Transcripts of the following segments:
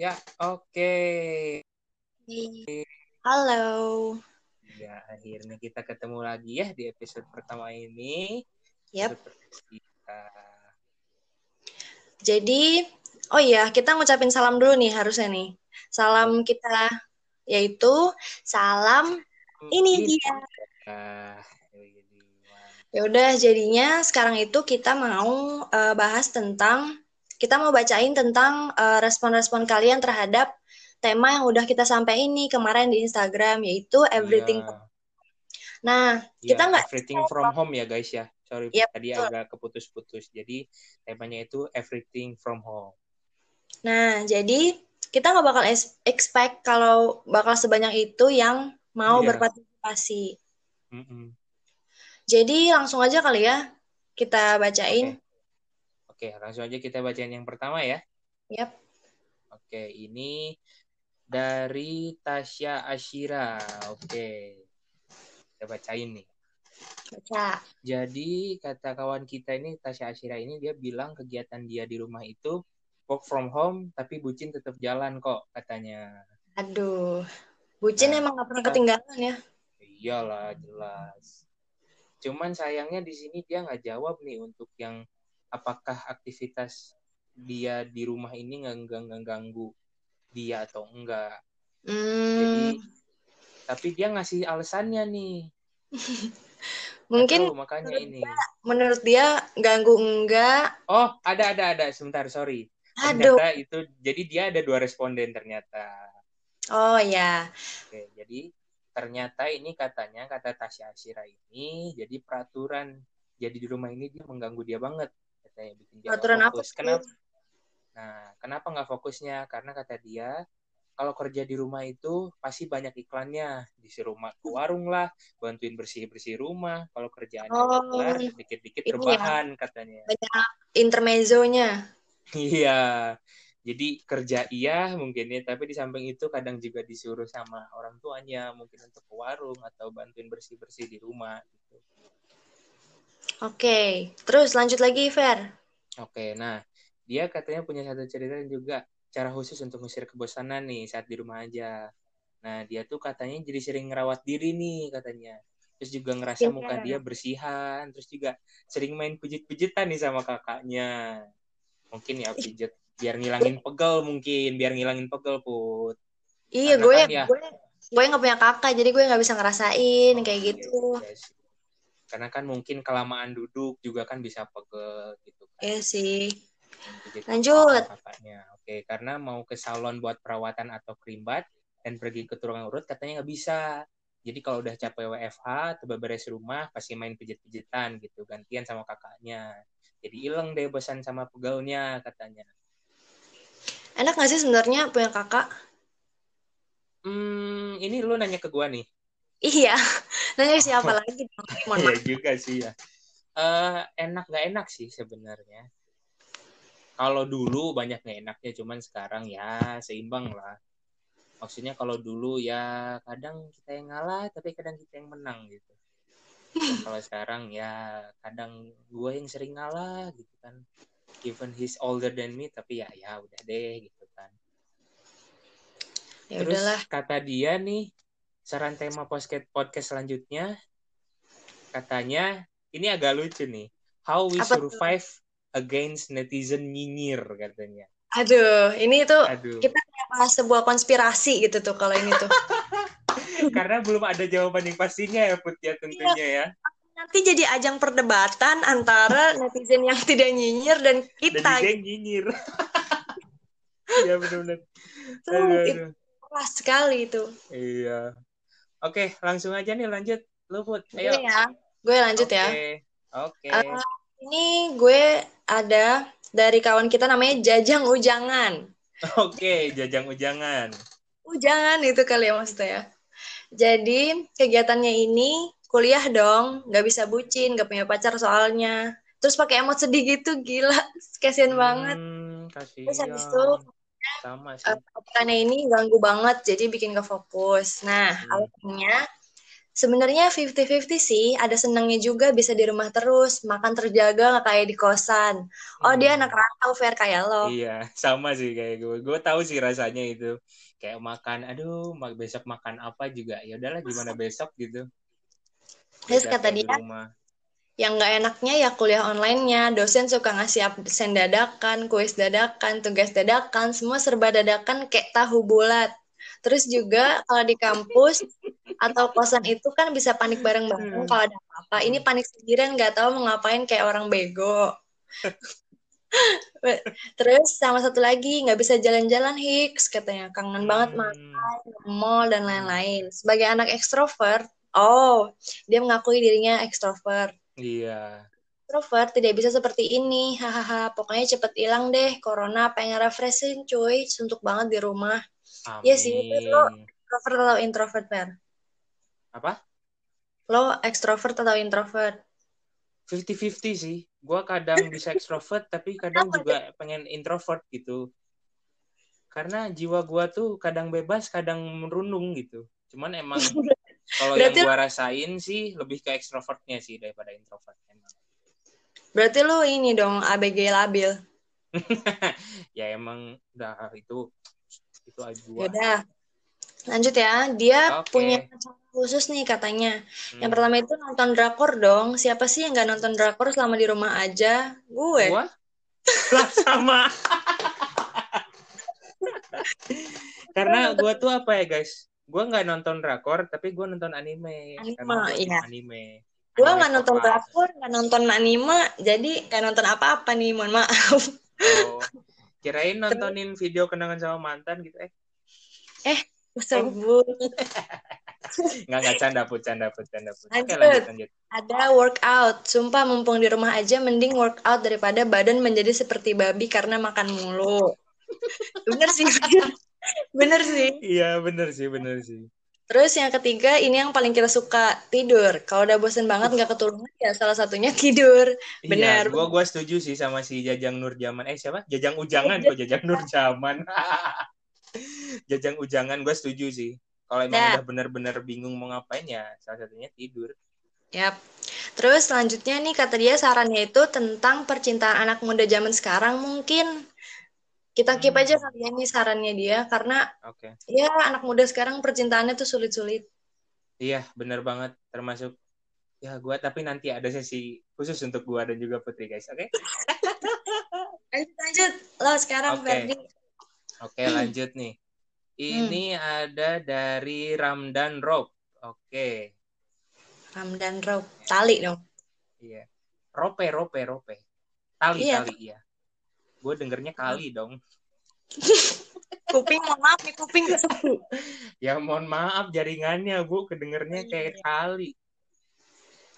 Ya, oke. Halo. Ya, akhirnya kita ketemu lagi ya di episode pertama ini. Yap. Episode kita. Jadi, oh iya, kita ngucapin salam dulu nih harusnya nih. Salam kita yaitu salam ini dia. Ya udah, jadinya sekarang itu kita mau eh, bahas tentang kita mau bacain tentang eh, respon-respon kalian terhadap tema yang udah kita sampai ini kemarin di Instagram yaitu everything. Ya, Nah, ya, kita nggak everything from home ya guys ya. Sorry Yap, tadi betul. agak keputus-putus. Jadi temanya itu everything from home. Nah, jadi kita nggak bakal expect kalau bakal sebanyak itu yang mau Iya. berpartisipasi. Mm-mm. Jadi langsung aja kali ya kita bacain. Oke, langsung aja kita bacain yang pertama ya. Yap. Oke, ini dari Tasya Ashira. Oke, kita bacain nih. Baca. Jadi kata kawan kita ini Tasya Ashira ini dia bilang kegiatan dia di rumah itu work from home tapi bucin tetap jalan kok katanya. Aduh. Bucin Nah, emang gak pernah ketinggalan ya. Iyalah jelas. Cuman sayangnya di sini dia nggak jawab nih untuk yang apakah aktivitas dia di rumah ini nggak ganggu dia atau enggak. Jadi Hmm, tapi dia ngasih alasannya nih. Mungkin tahu, makanya menurut ini. menurut dia ganggu enggak. Oh, ada ada ada. Sebentar, sorry. Aduh. Ternyata itu jadi dia ada dua responden ternyata. Oh ya. Oke, jadi ternyata ini katanya kata Tasya Ashira ini jadi peraturan jadi di rumah ini dia mengganggu dia banget katanya bikin dia apa fokus. tuh? Kenapa? Nah, kenapa nggak fokusnya? Karena kata dia kalau kerja di rumah itu pasti banyak iklannya disuruh ma- ke warung lah bantuin bersih bersih rumah kalau kerjaannya Oh, kelar dikit-dikit ini ya. rebahan katanya Banyak intermezzonya. Iya, jadi kerja iya mungkin ya, tapi di samping itu kadang juga disuruh sama orang tuanya mungkin untuk ke warung atau bantuin bersih-bersih di rumah Oke. Terus lanjut lagi, Fer. Oke, nah dia katanya punya satu cerita dan juga cara khusus untuk mengusir kebosanan nih saat di rumah aja. Nah dia tuh katanya jadi sering ngerawat diri nih katanya. Terus juga ngerasa muka Skincare. dia bersihan, terus juga sering main pijit-pijitan nih sama kakaknya. Mungkin ya pijit biar ngilangin pegel mungkin, biar ngilangin pegel put. Iya, Karena gue kan ya- gue gue nggak punya kakak, jadi gue nggak bisa ngerasain kayak Iya gitu. sih. Karena kan mungkin kelamaan duduk juga kan bisa pegel gitu kan. Iya sih. Pijit Lanjut. sama kakaknya. Oke, karena mau ke salon buat perawatan atau krimbat dan pergi ke tukang urut katanya nggak bisa. Jadi kalau udah capek WFH atau beberes rumah pasti main pijit-pijitan gitu gantian sama kakaknya. Jadi ileng deh bosan sama pegelnya katanya. Enak gak sih sebenarnya punya kakak? Hmm, ini lu nanya ke gua nih. Iya. Nanya siapa lagi dong? Iya juga sih ya. Eh enak nggak enak sih sebenarnya. Kalau dulu banyak nggak enaknya, cuman sekarang ya seimbang lah. Maksudnya kalau dulu ya kadang kita yang ngalah, tapi kadang kita yang menang gitu. Dan kalau sekarang ya kadang gue yang sering ngalah gitu kan. Even he's older than me, tapi ya ya udah deh gitu kan. Ya Terus udahlah. kata dia nih, saran tema podcast podcast selanjutnya katanya ini agak lucu nih. How we Apa survive against netizen nyinyir katanya. Aduh, ini tuh Aduh, kita kayak bahas sebuah konspirasi gitu tuh kalau ini tuh. karena belum ada jawaban yang pastinya ya Put ya tentunya ya. Nanti jadi ajang perdebatan antara netizen yang tidak nyinyir dan Dan kita. juga yang nyinyir. Iya benar-benar. Itu, Aduh, itu aduh. keras sekali itu. Iya. Oke, langsung aja nih lanjut. Lu Put, ayo. Gue ya. Gue lanjut ya. Oke. Oke. Eh, ini gue ada dari kawan kita namanya Jajang Ujangan. Oke, jajang ujangan. Ujangan itu kali ya maksudnya ya. Jadi kegiatannya ini kuliah dong, nggak bisa bucin, nggak punya pacar soalnya. Terus pakai emot sedih gitu, gila, kasian banget. Hmm, Terus habis itu kasihan. Sama sih. eh, pacarannya ini ganggu banget, jadi bikin gak fokus. Nah, Hmm. alasannya sebenarnya 50-50 sih. Ada senangnya juga bisa di rumah terus, makan terjaga nggak kayak di kosan. Oh, hmm. dia anak rantau fair kayak lo. Iya, sama sih kayak gue. Gue tahu sih rasanya itu. Kayak makan, aduh, besok makan apa juga. Ya udahlah gimana besok gitu. Terus kata dia, rumah. Yang nggak enaknya ya kuliah online-nya. Dosen suka ngasih absen dadakan, kuis dadakan, tugas dadakan, semua serba dadakan kayak tahu bulat. Terus juga kalau di kampus atau kosan itu kan bisa panik bareng-bareng hmm. kalau ada apa-apa. Ini panik sendirian nggak tahu mau ngapain kayak orang bego. Terus sama satu lagi nggak bisa jalan-jalan Hicks katanya kangen hmm. banget makan, mall dan lain-lain. Sebagai anak ekstrovert, oh dia mengakui dirinya ekstrovert. Iya. Ekstrovert tidak bisa seperti ini, hahaha. Pokoknya cepet hilang deh. Corona pengen refreshing cuy, suntuk banget di rumah. Iya sih, lo extrovert atau introvert, Per? Apa? Lo extrovert atau introvert? 50-50 sih. Gue kadang bisa extrovert, tapi kadang juga pengen introvert gitu. Karena jiwa gue tuh kadang bebas, kadang merundung gitu. Cuman emang kalau yang gue rasain sih lebih ke extrovertnya sih daripada introvert emang. Berarti lo ini dong ABG labil. ya emang udah itu itu aja Yaudah. Lanjut ya. Dia okay. punya khusus nih katanya. Hmm. Yang pertama itu nonton drakor dong. Siapa sih yang nggak nonton drakor selama di rumah aja? Gue. Gua? Lah sama. Karena gue tuh apa ya guys? Gue nggak nonton drakor, tapi gue nonton anime. Anime, iya. Anime. Gue nggak nonton drakor, nggak nonton anime, jadi nggak nonton apa-apa nih, mohon maaf. Oh. Kirain nontonin video kenangan sama mantan gitu eh. Eh, sebut. nggak nggak canda put canda put canda put. Lanjut. Lanjut, lanjut. Ada workout. Sumpah mumpung di rumah aja mending workout daripada badan menjadi seperti babi karena makan mulu. Bener sih. bener sih. Iya, bener sih, bener sih. Terus yang ketiga ini yang paling kita suka tidur. Kalau udah bosen banget nggak ketulungan ya salah satunya tidur. Iya, Benar. Iya, gua gua setuju sih sama si Jajang Nur Jaman. Eh siapa? Jajang Ujangan kok Jajang Nur Jaman. Jajang Ujangan gue setuju sih. Kalau emang nah. udah bener-bener bingung mau ngapain ya salah satunya tidur. Yap. Terus selanjutnya nih kata dia sarannya itu tentang percintaan anak muda zaman sekarang mungkin kita keep aja kali ya ini sarannya dia karena okay. ya anak muda sekarang percintaannya tuh sulit-sulit. Iya, bener banget termasuk ya gue tapi nanti ada sesi khusus untuk gue dan juga Putri guys, oke? Okay? lanjut lanjut lo sekarang okay. Ferdi. Oke, okay, lanjut nih. Ini hmm. ada dari Ramdan Rob. Oke. Okay. Ramdan Rob. Tali dong. Iya. Rope, rope, rope. Tali, iya. tali, iya gue dengernya kali dong. Kuping mohon maaf nih kuping ya mohon maaf jaringannya bu. Kedengernya kayak kali.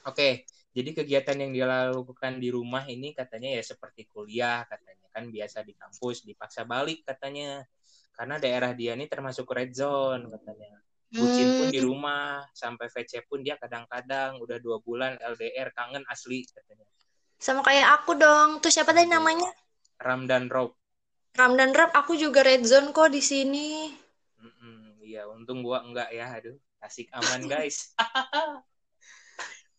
Oke jadi kegiatan yang dia lakukan di rumah ini katanya ya seperti kuliah katanya. Kan biasa di kampus dipaksa balik katanya. Karena daerah dia ini termasuk red zone katanya. Bucin pun di hmm. rumah sampai VC pun dia kadang-kadang udah dua bulan LDR kangen asli katanya. Sama kayak aku dong. Tuh siapa tadi namanya Ramdan Rob. Ramdan Rob, aku juga red zone kok di sini. Iya, untung gua enggak ya. Aduh, asik aman guys.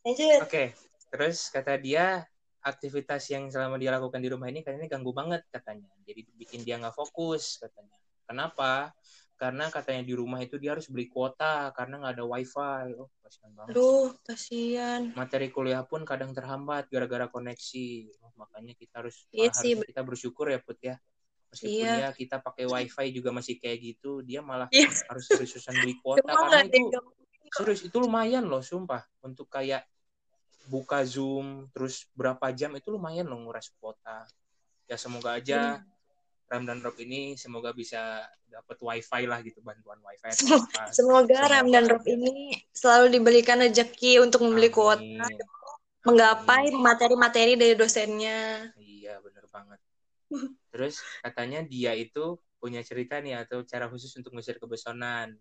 Oke, okay. terus kata dia aktivitas yang selama dia lakukan di rumah ini katanya ganggu banget katanya. Jadi bikin dia nggak fokus katanya. Kenapa? Karena katanya di rumah itu dia harus beli kuota karena nggak ada wifi. Oh, kasihan banget. Aduh, kasihan. Materi kuliah pun kadang terhambat gara-gara koneksi. Oh, makanya kita harus iya sih. kita bersyukur ya put ya meskipun iya. ya kita pakai wifi juga masih kayak gitu dia malah iya. harus seriusan beli kuota karena itu serius itu lumayan loh sumpah untuk kayak buka zoom terus berapa jam itu lumayan loh nguras kuota ya semoga aja hmm. Ram dan Rob ini semoga bisa dapat wifi lah gitu bantuan wifi semoga, semoga Ram dan Rob ini selalu diberikan rezeki untuk membeli Amin. kuota menggapai materi-materi dari dosennya. Iya, bener banget. Terus katanya dia itu punya cerita nih atau cara khusus untuk mengusir kebosanan.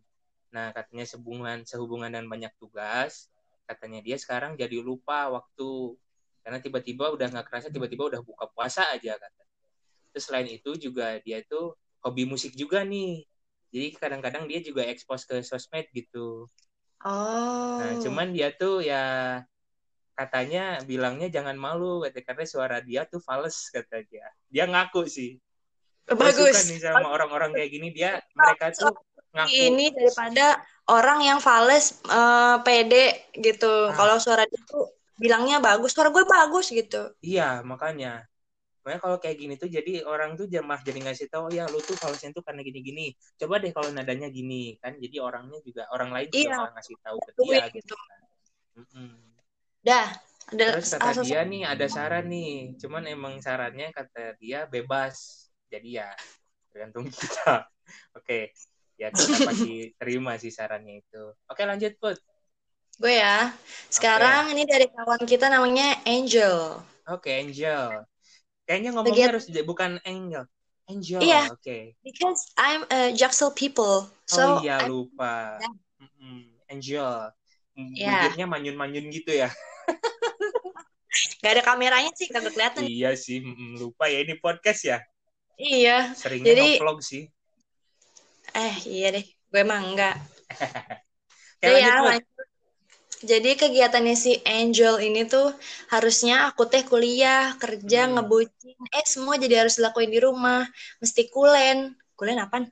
Nah, katanya sehubungan sehubungan dan banyak tugas, katanya dia sekarang jadi lupa waktu karena tiba-tiba udah nggak kerasa tiba-tiba udah buka puasa aja kata. Terus selain itu juga dia itu hobi musik juga nih. Jadi kadang-kadang dia juga ekspos ke sosmed gitu. Oh. Nah, cuman dia tuh ya katanya bilangnya jangan malu kata karena suara dia tuh fals kata dia. Dia ngaku sih. Bagus. Suka nih sama orang-orang kayak gini dia mereka tuh ngaku. Ini daripada orang yang fals uh, pede gitu. Ah. Kalau suara dia tuh bilangnya bagus, suara gue bagus gitu. Iya, makanya. Makanya kalau kayak gini tuh jadi orang tuh jamah jadi ngasih tahu ya lu tuh falsnya tuh karena gini-gini. Coba deh kalau nadanya gini kan jadi orangnya juga orang lain juga Iya. ngasih tahu ke dia gitu. gitu kan. Mm-mm. Dah, ada Terus kata dia nih ada saran nih, cuman emang sarannya kata dia bebas. Jadi ya tergantung kita. Oke, ya kita pasti terima sih sarannya itu. Oke lanjut Put. gue ya. Sekarang ini dari kawan kita namanya Angel. Oke Angel. Kayaknya ngomongnya harus bukan Angel. Angel. Iya. Oke. Because I'm a Jaksel people. oh So iya I'm- lupa. Ya. Mm-mm. Angel. Ya. Bibirnya manyun-manyun gitu ya. gak ada kameranya sih, kagak kelihatan. iya sih, mm, lupa ya ini podcast ya. Iya. Seringnya Jadi- vlog sih. Eh, iya deh. Gue emang enggak. Udah lanjut, ya, lanjut. Jadi kegiatannya si Angel ini tuh harusnya aku teh kuliah, kerja, Hmm. ngebucin. Eh, semua jadi harus dilakuin di rumah. Mesti kulen. Kulen apaan?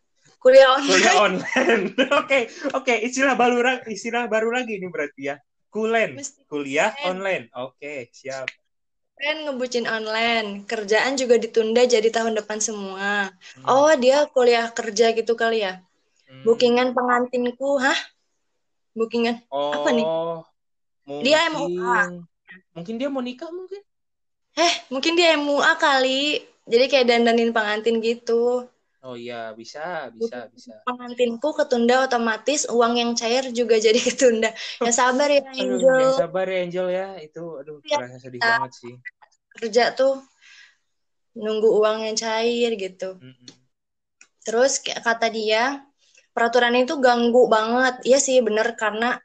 Kuliah online. Kuliah online. Oke, oke, istilah baru istilah baru lagi ini berarti ya. Kulen, Mesti kuliah kulen. online. Oke, siap. Kan ngebucin online. Kerjaan juga ditunda jadi tahun depan semua. Hmm, Oh, dia kuliah kerja gitu kali ya. hmm. Bookingan pengantinku, hah? Bookingan. Oh, apa nih? Mungkin, Dia MUA. Mungkin dia mau nikah mungkin. Eh, mungkin dia MUA kali. Jadi kayak dandanin pengantin gitu. Oh iya, bisa, bisa, bisa. Pengantinku ketunda otomatis, uang yang cair juga jadi ketunda. Ya sabar ya Aduh, Angel. yang sabar ya Angel ya. Itu aduh, terasa sedih Ya. banget sih. Kerja tuh nunggu uang yang cair gitu. Mm-mm. Terus kayak kata dia, peraturan itu ganggu banget. Iya sih bener karena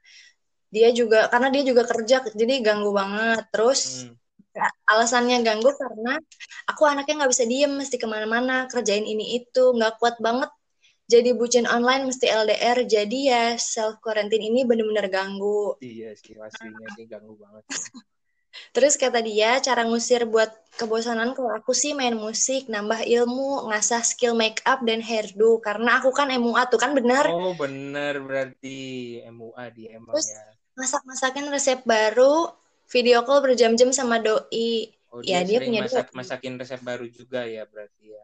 dia juga karena dia juga kerja jadi ganggu banget. Terus Hmm. alasannya ganggu karena aku anaknya nggak bisa diem mesti ke mana-mana kerjain ini itu nggak kuat banget jadi bucin online mesti LDR jadi ya self quarantine ini bener-bener ganggu Iya sih, aslinya sih ganggu banget. Terus kata dia cara ngusir buat kebosanan kalau aku sih main musik nambah ilmu ngasah skill make up dan hairdo. Karena aku kan MUA tuh kan bener? Oh, bener berarti MUA dia emang Terus- ya. masak-masakin resep baru video call berjam-jam sama doi. Oh, Ya, dia, dia sering punya masak masakin resep baru juga ya berarti ya.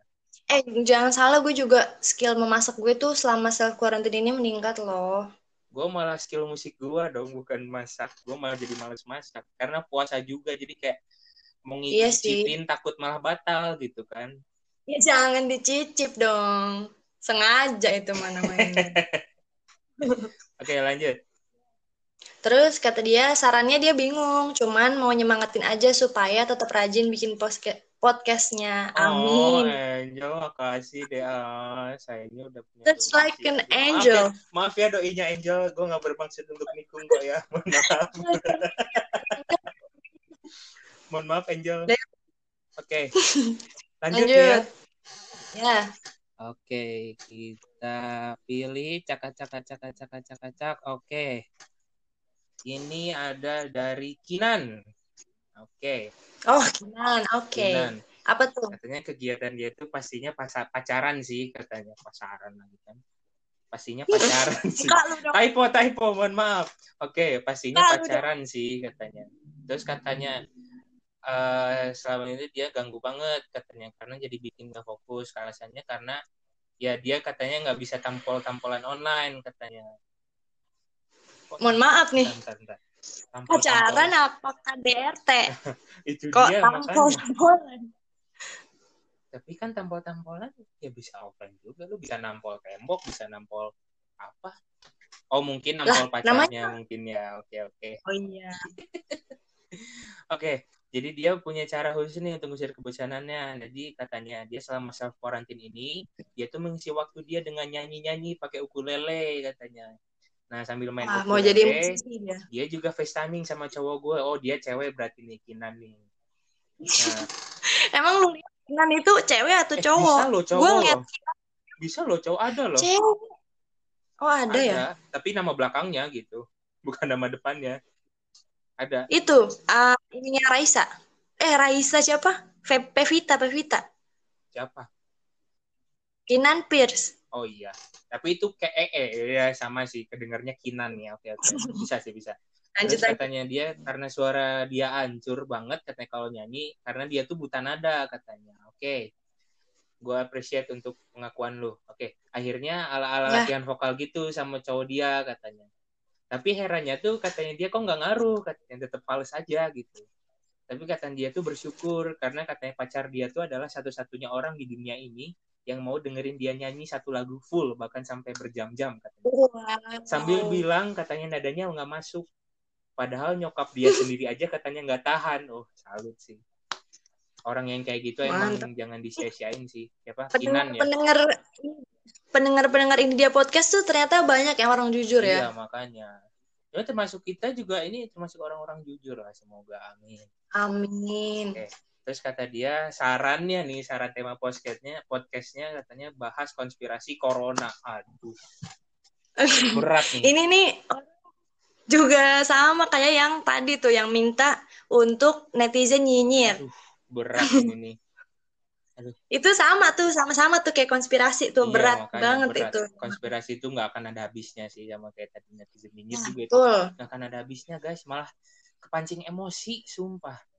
eh jangan salah gue juga skill memasak gue tuh selama self quarantine ini meningkat loh Gue malah skill musik gue dong, bukan masak. Gue malah jadi males masak. Karena puasa juga, jadi kayak mau Iya takut malah batal gitu kan. Ya jangan dicicip dong. Sengaja itu mana mainnya. Oke lanjut. Terus kata dia sarannya dia bingung, cuman mau nyemangatin aja supaya tetap rajin bikin poske- podcastnya. Oh, Amin. Angel, makasih deh. Ah, sayangnya udah punya. That's doi like an Aduh, maaf angel. ya- Maaf ya, doinya Angel, gue nggak bermaksud untuk nikung kok ya. Mohon maaf. Mohon maaf Angel. Oke. Lanjut, Lanjut. ya. Ya, Oke, kita pilih cakak cakak cakak cakak cakak cak. Oke. Ini ada dari Kinan. Oke, oh Kinan, oke. Kinan. Apa tuh? Katanya kegiatan dia itu pastinya pas pacaran sih katanya, pasaran lagi kan. Pastinya pacaran sih. Typo, typo, mohon maaf. Oke, pastinya Buka lu pacaran sih katanya. Terus katanya eh selama ini dia ganggu banget katanya karena jadi bikin gak fokus. Alasannya karena ya dia katanya nggak bisa tampol-tampolan online katanya. Kok- Mohon maaf nih. Bentar, bentar, Tampol-tampol- Pacaran apa KDRT? itu Kok dia tampol makanya. tampolan? Tapi kan tampol-tampolan ya bisa offline juga. Lu bisa nampol tembok, bisa nampol apa? Oh mungkin nampol Lah, pacarnya mungkin ya. Oke oke. Oh iya. Oke, jadi dia punya cara khusus nih untuk mengusir kebosanannya. Jadi katanya dia selama self quarantine ini, dia tuh mengisi waktu dia dengan nyanyi-nyanyi pakai ukulele katanya. Nah sambil main ukulele, mau jadi musisi dia. dia juga FaceTiming sama cowok gue. Oh dia cewek berarti nih Kinan nih. Nah, Emang lu lihat Kinan itu cewek atau eh, cowok? bisa loh Gue cowok ngeliat loh. Bisa loh cowok ada loh. cewek. Oh ada, ya? Ada, tapi nama belakangnya gitu. bukan nama depannya. Ada. Itu uh, ininya Raisa. Eh Raisa siapa? Pevita, Pevita. Siapa? Kinan Pierce. Oh iya. Tapi itu kayak eh, eh ya sama sih kedengarnya Kinan ya. Oke oke. Bisa sih bisa. Lanjut Terus katanya dia karena suara dia hancur banget katanya kalau nyanyi karena dia tuh buta nada katanya. Oke. Gue appreciate untuk pengakuan lu. Oke. Akhirnya ala-ala Ya. latihan vokal gitu sama cowok dia katanya. Tapi herannya tuh katanya dia kok nggak ngaruh katanya tetap fals aja gitu. Tapi katanya dia tuh bersyukur karena katanya pacar dia tuh adalah satu-satunya orang di dunia ini yang mau dengerin dia nyanyi satu lagu full bahkan sampai berjam-jam katanya Wow. sambil bilang katanya nadanya nggak masuk padahal nyokap dia sendiri aja katanya nggak tahan oh salut sih orang yang kayak gitu emang Mantap. jangan disia-siain sih siapa pendengar Kinan ya pendengar pendengar pendengar ini dia podcast tuh ternyata banyak yang orang jujur iya ya. makanya ya termasuk kita juga ini termasuk orang-orang jujur lah semoga amin Amin. Oke. Terus kata dia sarannya nih saran tema podcastnya podcastnya katanya bahas konspirasi corona. Aduh. Berat nih. Ini nih juga sama kayak yang tadi tuh yang minta untuk netizen nyinyir. aduh berat ini nih. Itu sama tuh, sama-sama tuh kayak konspirasi tuh Iya, berat banget berat. itu. konspirasi itu nggak akan ada habisnya sih sama kayak tadi netizen nyinyir Nah, juga itu. Nggak akan ada habisnya guys. Malah kepancing emosi sumpah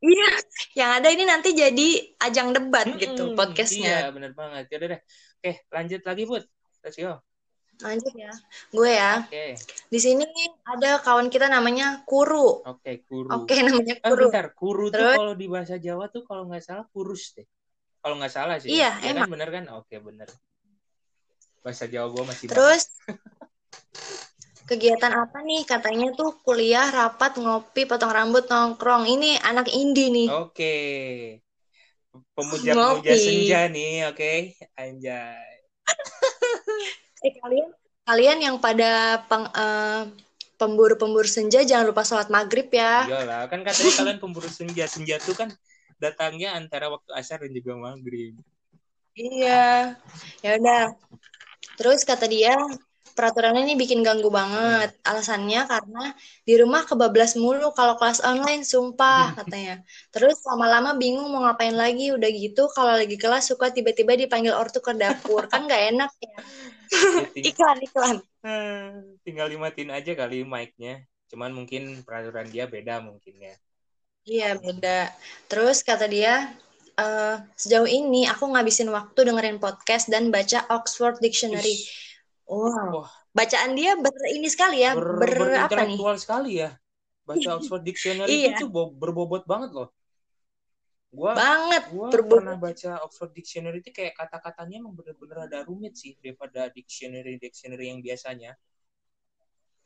Iya, yang ada ini nanti jadi ajang debat gitu Mm-mm, podcastnya. iya bener banget. Ya udah deh. Oke lanjut lagi bud let's go. Lanjut ya, gue ya. oke. Di sini ada kawan kita namanya Kuru. oke kuru. Oke, namanya Eh, Kuru. bentar. Kuru tuh Terus? kalau di bahasa Jawa tuh kalau nggak salah kurus deh. Kalau nggak salah sih. Iya, Ya emang. kan bener kan? Oke bener. Bahasa Jawa gue masih Terus kegiatan apa nih? Katanya tuh kuliah, rapat, ngopi, potong rambut, nongkrong. Ini anak indie nih. oke pemuja-pemuja Ngopi. senja nih oke anjay Eh kalian kalian yang pada peng- eh, pemburu-pemburu senja jangan lupa sholat maghrib ya. Iyalah, kan katanya kalian pemburu senja. Senja tuh kan datangnya antara waktu asar dan juga maghrib. Iya. Ya udah. Terus kata dia peraturannya ini bikin ganggu banget. Alasannya karena di rumah kebablas mulu kalau kelas online, sumpah katanya. Terus lama-lama bingung mau ngapain lagi. Udah gitu kalau lagi kelas suka tiba-tiba dipanggil ortu ke dapur. Kan nggak enak ya. Ya, ting- Iklan, iklan. Ah, tinggal dimatiin aja kali mic-nya. Cuman mungkin peraturan dia beda mungkin ya. Iya, beda. Terus kata dia, eh, sejauh ini aku ngabisin waktu dengerin podcast dan baca Oxford Dictionary. Ish, Wow. Wah. Bacaan dia ber ini sekali ya, ber, ber, apa nih? sekali ya. Baca Oxford Dictionary Iya. itu berbobot banget loh. Gua Banget. gua berbobot. pernah baca Oxford Dictionary itu kayak kata-katanya emang bener-bener ada rumit sih daripada dictionary dictionary yang biasanya.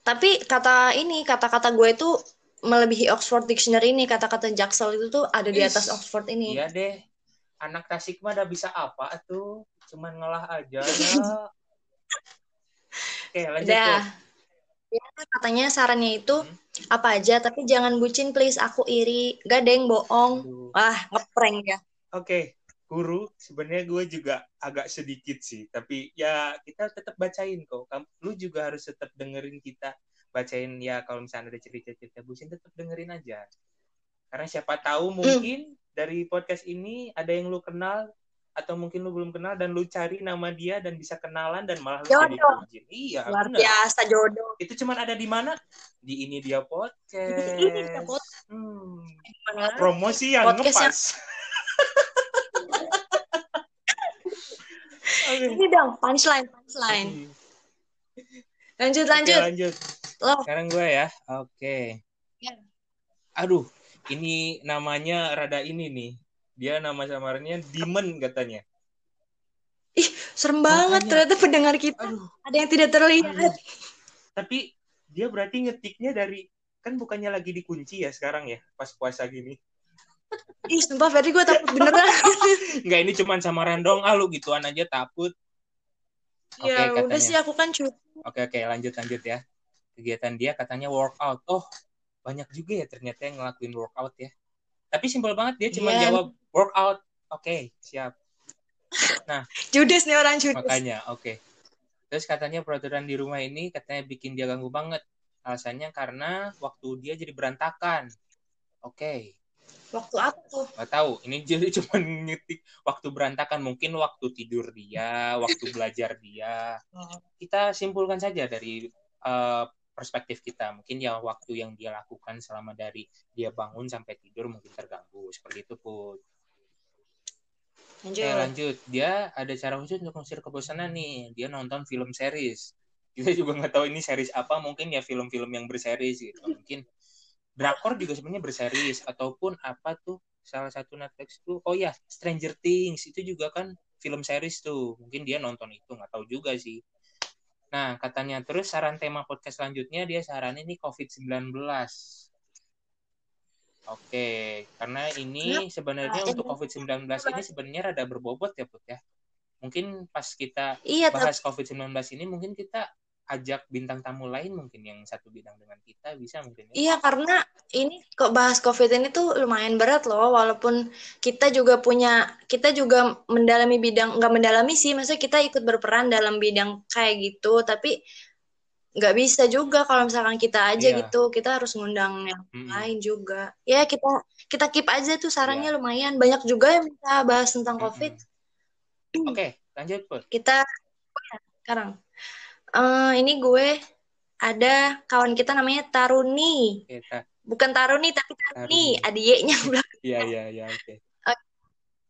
Tapi kata ini, kata-kata gue itu melebihi Oxford Dictionary ini, kata-kata Jaksel itu tuh ada di atas Oxford ini. Iya deh. Anak Tasik mah udah bisa apa tuh? Cuman ngolah aja ya. Oke, lanjut Udah. Ya, katanya sarannya itu Hmm. apa aja, tapi jangan bucin please, aku iri. Gadeng, bohong. Aduh. Wah, ngeprank ya. Oke, guru, sebenarnya gue juga agak sedikit sih, tapi ya kita tetap bacain kok. Kamu, lu juga harus tetap dengerin kita bacain ya kalau misalnya ada cerita-cerita bucin tetap dengerin aja. Karena siapa tahu mungkin dari podcast ini ada yang lu kenal atau mungkin lu belum kenal dan lu cari nama dia dan bisa kenalan dan malah lu jadi Jodoh. Iya, Luar benar. biasa jodoh. Itu cuman ada di mana? Di ini dia podcast. Ini dia podcast. Hmm, Mana? promosi yang Podcast yang- ngepas. Oke. Ini dong, punchline, punchline. Lanjut, Oke, lanjut. lanjut. Lo, Sekarang gue ya. Oke. Ya. Aduh, ini namanya rada ini nih. Dia nama samarnya Demon katanya. serem banget Makanya. ternyata pendengar kita. Aduh, Ada yang tidak terlihat. aduh. Tapi dia berarti ngetiknya dari kan bukannya lagi dikunci ya sekarang ya pas puasa gini. Ih, sumpah Ferdi gue takut beneran. Enggak ini cuman samaran dong. Ah lu gituan aja takut. Oke, ya udah katanya. sih aku kan cuti. Oke oke lanjut lanjut ya. Kegiatan dia katanya workout. Oh banyak juga ya ternyata yang ngelakuin workout ya. Tapi simpel banget dia cuma Iya. jawab workout. Oke siap. Judes nih orang Judes. Makanya oke. Terus katanya peraturan di rumah ini katanya bikin dia ganggu banget. alasannya karena waktu dia jadi berantakan oke okay. waktu apa tuh Gak tahu ini jadi cuma ngetik waktu berantakan mungkin waktu tidur dia waktu belajar dia oh. kita simpulkan saja dari uh, perspektif kita. Mungkin ya waktu yang dia lakukan selama dari dia bangun sampai tidur mungkin terganggu. Seperti itu pun lanjut. Oke, lanjut. Dia ada cara khusus untuk mengusir kebosanan nih. Dia nonton film series. Kita juga nggak tahu ini series apa. Mungkin ya film-film yang berseries gitu. Mungkin drakor juga sebenarnya berseries ataupun apa tuh salah satu Netflix tuh. Oh ya Stranger Things. Itu juga kan film series tuh. Mungkin dia nonton itu. Nggak tahu juga sih Nah, katanya terus saran tema podcast selanjutnya dia saranin ini COVID-19. Oke, karena ini sebenarnya nah, untuk COVID-19 ini sebenarnya rada berbobot ya, Put ya. Mungkin pas kita iya, bahas COVID-19 ini mungkin kita ajak bintang tamu lain mungkin yang satu bidang dengan kita bisa mungkin ya. Iya karena ini kok bahas covid ini tuh lumayan berat loh walaupun kita juga punya kita juga mendalami bidang nggak mendalami sih maksudnya kita ikut berperan dalam bidang kayak gitu tapi nggak bisa juga kalau misalkan kita aja iya. gitu kita harus ngundang yang hmm. lain juga ya kita kita keep aja tuh sarannya yeah. lumayan banyak juga yang kita bahas tentang covid oke okay, lanjut pun kita sekarang uh, ini gue ada kawan kita namanya Taruni. Kita. Bukan Taruni tapi Taruni, Taruni. adiknya Iya iya iya oke.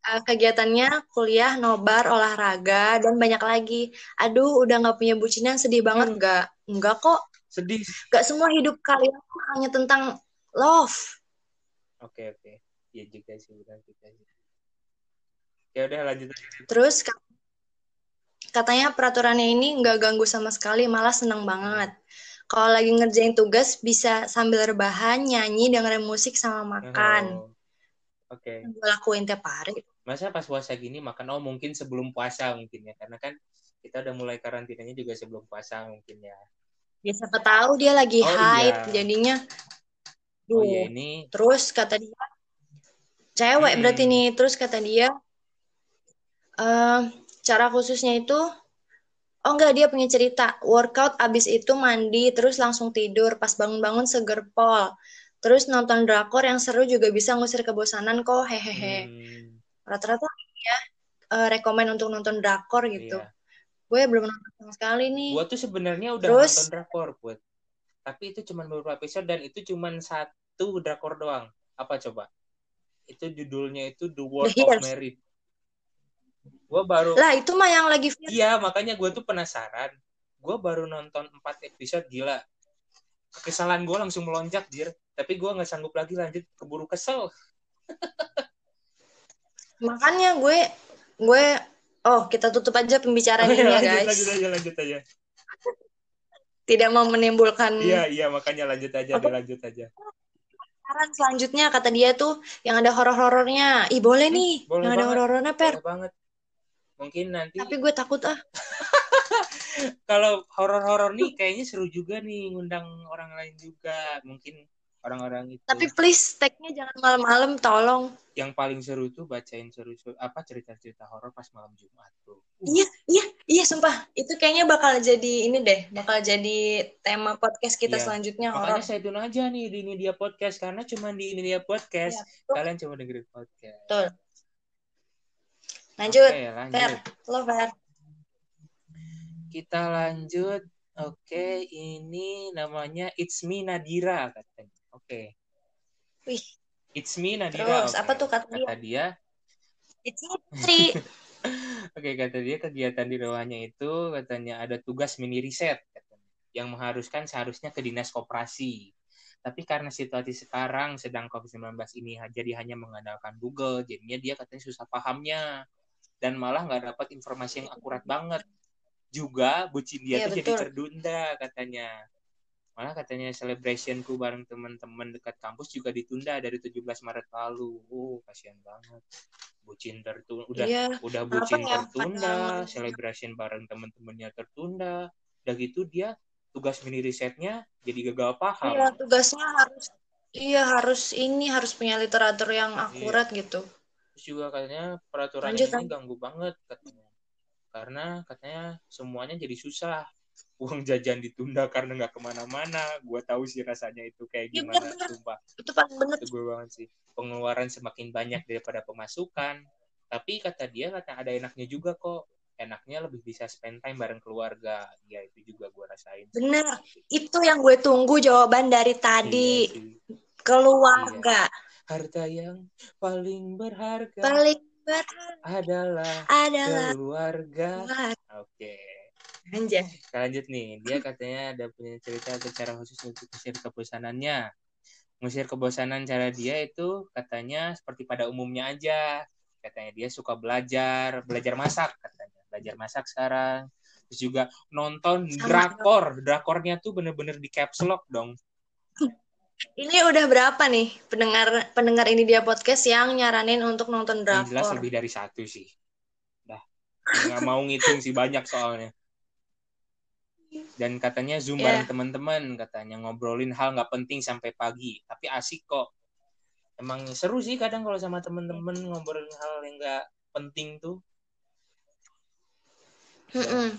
Uh, kegiatannya kuliah, nobar, olahraga dan banyak lagi. Aduh, udah nggak punya bucinan sedih banget hmm. nggak? Nggak kok. Sedih. Gak semua hidup kalian hanya tentang love. Oke oke. Iya juga sih, juga sih. Ya udah lanjut. Terus katanya peraturannya ini nggak ganggu sama sekali, malah seneng banget. Kalau lagi ngerjain tugas bisa sambil rebahan, nyanyi, dengerin musik sama makan. Oh. Oke. Okay. Gue lakuin tiap hari. Masa pas puasa gini makan? Oh mungkin sebelum puasa mungkin ya, karena kan kita udah mulai karantinanya juga sebelum puasa mungkin ya. Ya siapa tahu dia lagi oh, haid, iya. jadinya. Duh. Oh iya ini. Terus kata dia, cewek hmm. berarti nih. Terus kata dia, uh, cara khususnya itu oh enggak dia punya cerita. Workout abis itu mandi terus langsung tidur. Pas bangun-bangun seger pol. Terus nonton drakor yang seru juga bisa ngusir kebosanan kok. Hehehe. Hmm. rata-rata ya uh, rekomen untuk nonton drakor gitu. Iya. gue belum nonton sama sekali nih. Gue tuh sebenarnya udah terus, nonton drakor buat tapi itu cuma beberapa episode dan itu cuma satu drakor doang. Apa coba? Itu judulnya itu The World of Merit gue baru lah itu mah yang lagi iya makanya gue tuh penasaran. Gue baru nonton empat episode gila. Kesalahan gue langsung melonjak dir tapi gue nggak sanggup lagi lanjut keburu kesel. Makanya gue gue oh kita tutup aja pembicaraan oh, ini ya guys. lanjut aja lanjut aja. Tidak mau menimbulkan iya iya makanya lanjut aja Apa? lanjut aja. Saran selanjutnya kata dia tuh yang ada horor-horornya. Ih boleh hmm, nih boleh yang banget. ada horor-horornya per. boleh banget mungkin nanti tapi gue takut ah. Kalau horor-horor nih kayaknya seru juga nih ngundang orang lain juga mungkin orang-orang itu. Tapi please tagnya jangan malam-malam tolong. Yang paling seru tuh bacain seru-seru apa cerita-cerita horor pas malam Jumat tuh. Iya iya iya sumpah. Itu kayaknya bakal jadi ini deh bakal jadi tema podcast kita iya. selanjutnya makanya horror. saya tune aja nih di ini dia podcast karena cuma di ini dia podcast ya, kalian coba dengerin podcast. Betul Lanjut. Oke, lanjut. Fer, lo Fer. Kita lanjut. Oke, ini namanya It's Me Nadira katanya. Oke. Wih. It's Me Nadira. Terus okay. apa tuh kata dia? Kata dia. It's me Oke, kata dia kegiatan di rumahnya itu katanya ada tugas mini riset katanya, yang mengharuskan seharusnya ke dinas koperasi. Tapi karena situasi sekarang sedang COVID-19 ini jadi hanya mengandalkan Google, jadinya dia katanya susah pahamnya dan malah nggak dapat informasi yang akurat banget juga bucin dia ya, tuh betul. jadi tertunda katanya malah katanya celebrationku bareng teman-teman dekat kampus juga ditunda dari 17 Maret lalu oh kasihan banget bucin tertunda udah ya, udah bucin ya? tertunda celebration bareng teman-temannya tertunda udah gitu dia tugas mini risetnya jadi gagal paham iya tugasnya harus iya harus ini harus punya literatur yang iya. akurat iya. gitu terus juga katanya peraturan Lanjut, ini ganggu banget katanya. Karena katanya semuanya jadi susah. Uang jajan ditunda karena nggak ke mana-mana. Gue tahu sih rasanya itu kayak Iya, gimana bener-bener. sumpah. Itu paling bener. Itu gue banget sih. Pengeluaran semakin banyak daripada pemasukan. Tapi kata dia kata ada enaknya juga kok. Enaknya lebih bisa spend time bareng keluarga. Ya itu juga gue rasain. Bener. itu yang gue tunggu jawaban dari tadi. Iya keluarga harta yang paling berharga paling berat adalah adalah keluarga. keluarga. oke. Anjay. lanjut nih. Dia katanya ada punya cerita atau cara khusus untuk mengusir kebosanannya. Mengusir kebosanan cara dia itu katanya seperti pada umumnya aja. Katanya dia suka belajar belajar masak katanya. Belajar masak sekarang. Terus juga nonton Sama. drakor. Drakornya tuh bener-bener di caps lock dong Ini udah berapa nih pendengar pendengar ini dia podcast yang nyaranin untuk nonton yang jelas drakor? lebih dari satu sih dah nggak mau ngitung sih banyak soalnya dan katanya zoom Iya. bareng teman-teman katanya ngobrolin hal nggak penting sampai pagi tapi asik kok emang seru sih kadang kalau sama teman-teman ngobrolin hal yang nggak penting tuh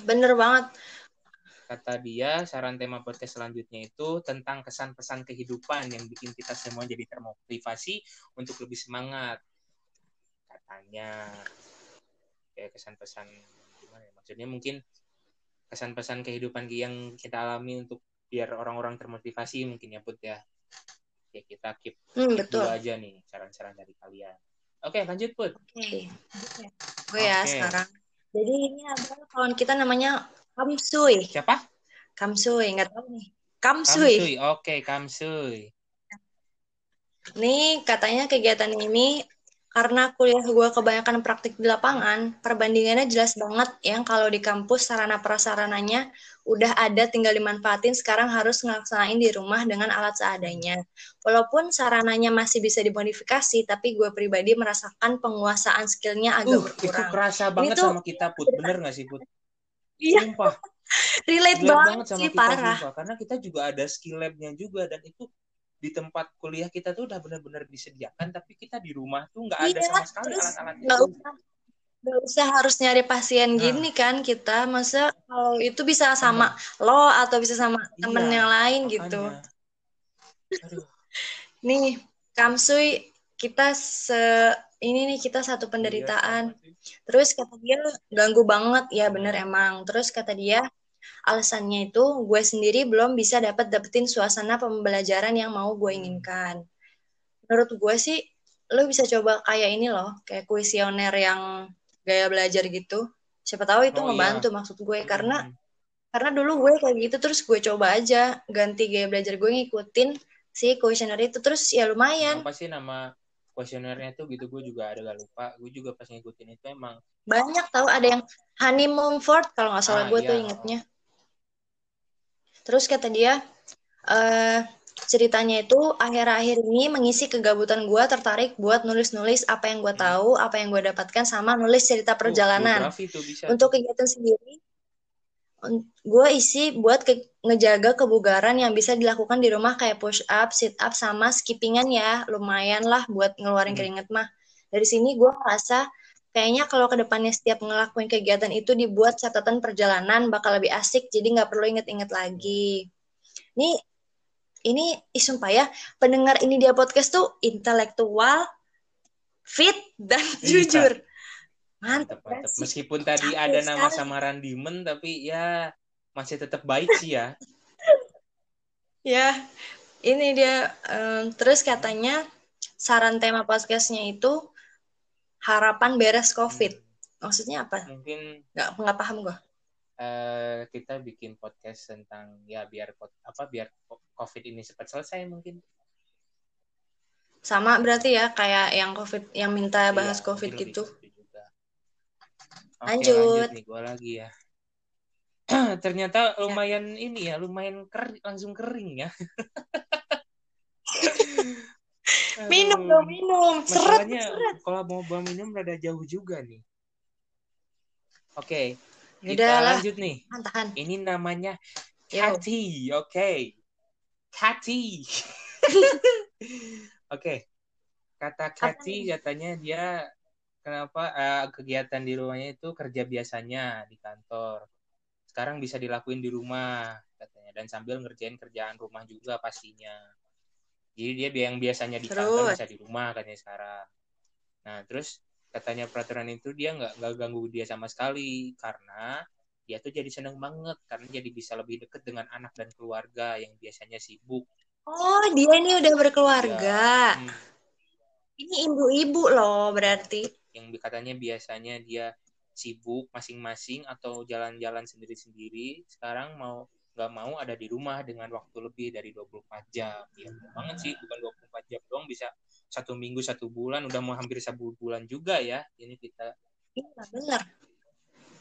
bener banget. Kata dia saran tema podcast selanjutnya itu tentang kesan-pesan kehidupan yang bikin kita semua jadi termotivasi untuk lebih semangat katanya kayak kesan-pesan gimana ya maksudnya mungkin kesan-pesan kehidupan yang kita alami untuk biar orang-orang termotivasi mungkin ya Put ya ya kita keep, Hmm, keep betul. dulu aja nih saran-saran dari kalian oke lanjut Put Oke. Gue ya Oke. sekarang. Jadi ini adalah kawan kita namanya Kamsui. siapa Kamsui, nggak tahu nih. Kamsui. Kamsuy oke Kamsuy Nih katanya kegiatan ini karena kuliah gue kebanyakan praktik di lapangan, perbandingannya jelas banget yang kalau di kampus sarana prasarananya udah ada tinggal dimanfaatin, sekarang harus ngelaksanain di rumah dengan alat seadanya. Walaupun sarananya masih bisa dimodifikasi, tapi gue pribadi merasakan penguasaan skillnya agak uh itu berkurang. kerasa banget tuh- sama kita Put bener gak sih Put Iya, sumpah relate relate banget, banget sama sih, kita parah. sumpah karena kita juga ada skill labnya juga dan itu di tempat kuliah kita tuh udah benar-benar disediakan tapi kita di rumah tuh nggak ada Iya, sama sekali alat-alatnya tuh. usah harus nyari pasien Nah. gini kan kita masa kalau itu bisa sama lo atau bisa sama temen Iya, yang lain gitu Makanya. aduh nih Kamsui kita se ini nih kita satu penderitaan iya, sih. terus kata dia ganggu banget ya bener emang terus kata dia alasannya itu gue sendiri belum bisa dapat dapetin suasana pembelajaran yang mau gue Hmm. inginkan menurut gue sih lo bisa coba kayak ini loh kayak kuesioner yang gaya belajar gitu siapa tahu itu Oh, iya. ngebantu maksud gue karena Hmm. karena dulu gue kayak gitu terus gue coba aja ganti gaya belajar gue ngikutin si kuesioner itu terus ya lumayan apa sih nama kuesionernya tuh gitu gue juga ada gak lupa. Gue juga pas ngikutin itu emang banyak tahu ada yang Honey Mumford kalau nggak salah Ah, gue iya, tuh ingetnya. Terus kata dia eh ceritanya itu akhir-akhir ini mengisi kegabutan gue tertarik buat nulis-nulis apa yang gue Hmm. tahu apa yang gue dapatkan sama nulis cerita Oh, perjalanan. biografi tuh bisa untuk kegiatan sendiri gue isi buat ke- ngejaga kebugaran yang bisa dilakukan di rumah kayak push up, sit up sama skippingan ya. Lumayan lah buat ngeluarin Hmm. keringet mah. Dari sini gue ngerasa kayaknya kalau ke depannya setiap ngelakuin kegiatan itu dibuat catatan perjalanan bakal lebih asik jadi nggak perlu inget-inget lagi. Ini ini sumpah ya pendengar ini dia podcast tuh intelektual fit dan jujur mantap mantap mantap sih. meskipun tadi ada nama sekali. samaran Dimen tapi ya masih tetap baik sih ya Ya, ini dia. em, terus katanya saran tema podcastnya itu harapan beres COVID. Maksudnya apa? mungkin Nggak nggak paham gue. eh, kita bikin podcast tentang ya biar apa biar covid ini cepat selesai mungkin Sama berarti ya kayak yang COVID yang minta bahas Iya, COVID mungkin lebih gitu. ke situ juga. Oke, Lanjut. nih gue lagi ya ternyata lumayan ini ya lumayan kering langsung kering ya. Minum dong, minum. Seret, seret. kalau mau bawa minum rada jauh juga nih oke kita Yaudah lah, lanjut nih tahan. ini namanya. Cathy oke Cathy oke kata Cathy katanya dia kenapa? Eh, kegiatan di rumahnya itu kerja biasanya di kantor. Sekarang bisa dilakuin di rumah katanya. Dan sambil ngerjain kerjaan rumah juga pastinya. Jadi dia yang biasanya di kantor bisa di rumah katanya sekarang. Nah terus katanya peraturan itu dia nggak nggak ganggu dia sama sekali karena dia tuh jadi seneng banget karena jadi bisa lebih deket dengan anak dan keluarga yang biasanya sibuk. Oh dia ini udah berkeluarga? Ya, hmm. ini ibu-ibu loh berarti yang katanya biasanya dia sibuk masing-masing atau jalan-jalan sendiri-sendiri sekarang mau nggak mau ada di rumah dengan waktu lebih dari 24 jam. Ya banget sih bukan 24 jam doang bisa satu minggu satu bulan udah mau hampir satu bulan juga ya ini kita. Iya benar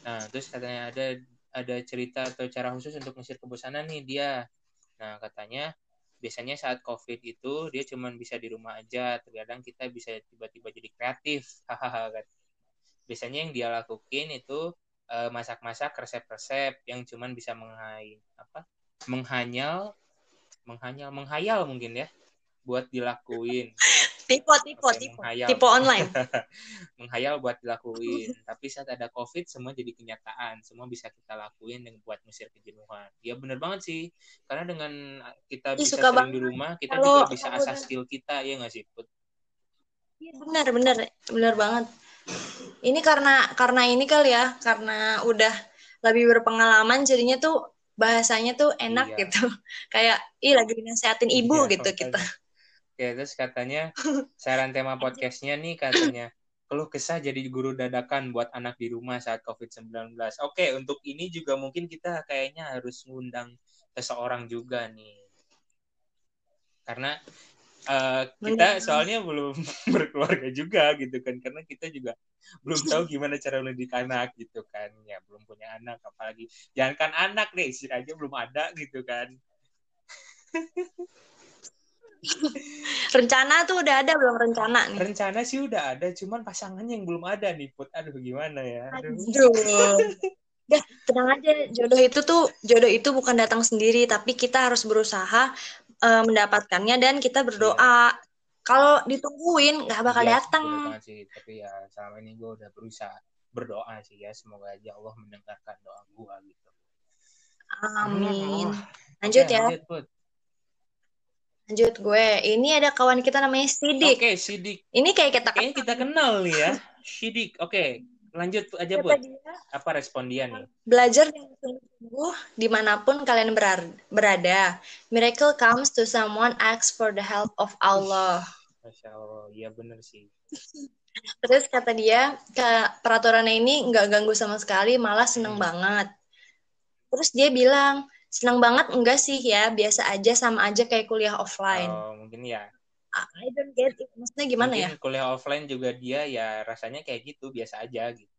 nah terus katanya ada ada cerita atau cara khusus untuk mengusir kebosanan nih dia. Nah katanya biasanya saat covid itu dia cuma bisa di rumah aja. Terkadang kita bisa tiba-tiba jadi kreatif. Hahaha biasanya yang dia lakuin itu uh, masak-masak resep-resep yang cuman bisa menghai apa menghanyal menghanyal menghayal mungkin ya buat dilakuin tipe tipe tipe. menghayal. tipe online. Menghayal buat dilakuin. Tapi saat ada covid semua jadi kenyataan. Semua bisa kita lakuin dan buat mesir kejenuhan. Ya bener banget sih. Karena dengan kita bisa sering di rumah kita Halo, juga bisa asah skill kita ya nggak sih put? Iya benar benar benar banget. Ini karena karena ini kali ya, karena udah lebih berpengalaman jadinya tuh bahasanya tuh enak iya. gitu. Kayak ih lagi nasehatin ibu iya, gitu kita. Ya terus katanya saran tema podcastnya nih katanya keluh kesah jadi guru dadakan buat anak di rumah saat COVID-19. Oke, untuk ini juga mungkin kita kayaknya harus ngundang seseorang juga nih. Karena uh, kita soalnya belum berkeluarga juga gitu kan karena kita juga belum tahu gimana cara mendidik anak gitu kan ya belum punya anak apalagi jangankan anak deh istri aja belum ada gitu kan rencana tuh udah ada belum rencana nih rencana sih udah ada cuman pasangannya yang belum ada nih put aduh gimana ya aduh, aduh. Ya, tenang aja. Jodoh itu tuh jodoh itu bukan datang sendiri, tapi kita harus berusaha uh, mendapatkannya dan kita berdoa. Iya. Kalau ditungguin nggak bakal iya, datang. sih, tapi ya selama ini gue udah berusaha berdoa sih ya semoga aja Allah mendengarkan doa gue gitu. Amin. Lanjut okay, ya. Lanjut, Lanjut gue. Ini ada kawan kita namanya Sidik. Oke, okay, Sidik. Ini kayak kita Kayaknya kita kenal nih ya. Sidik. Oke. Okay lanjut aja bu apa respon dia nih belajar dengan sungguh di mana pun kalian berada miracle comes to someone asks for the help of Allah Masya Allah iya bener sih terus kata dia peraturannya ini nggak ganggu sama sekali malah seneng hmm. banget terus dia bilang seneng banget enggak sih ya biasa aja sama aja kayak kuliah offline oh mungkin ya I don't get it. Maksudnya gimana Mungkin ya? Kuliah offline juga dia ya rasanya kayak gitu, biasa aja gitu.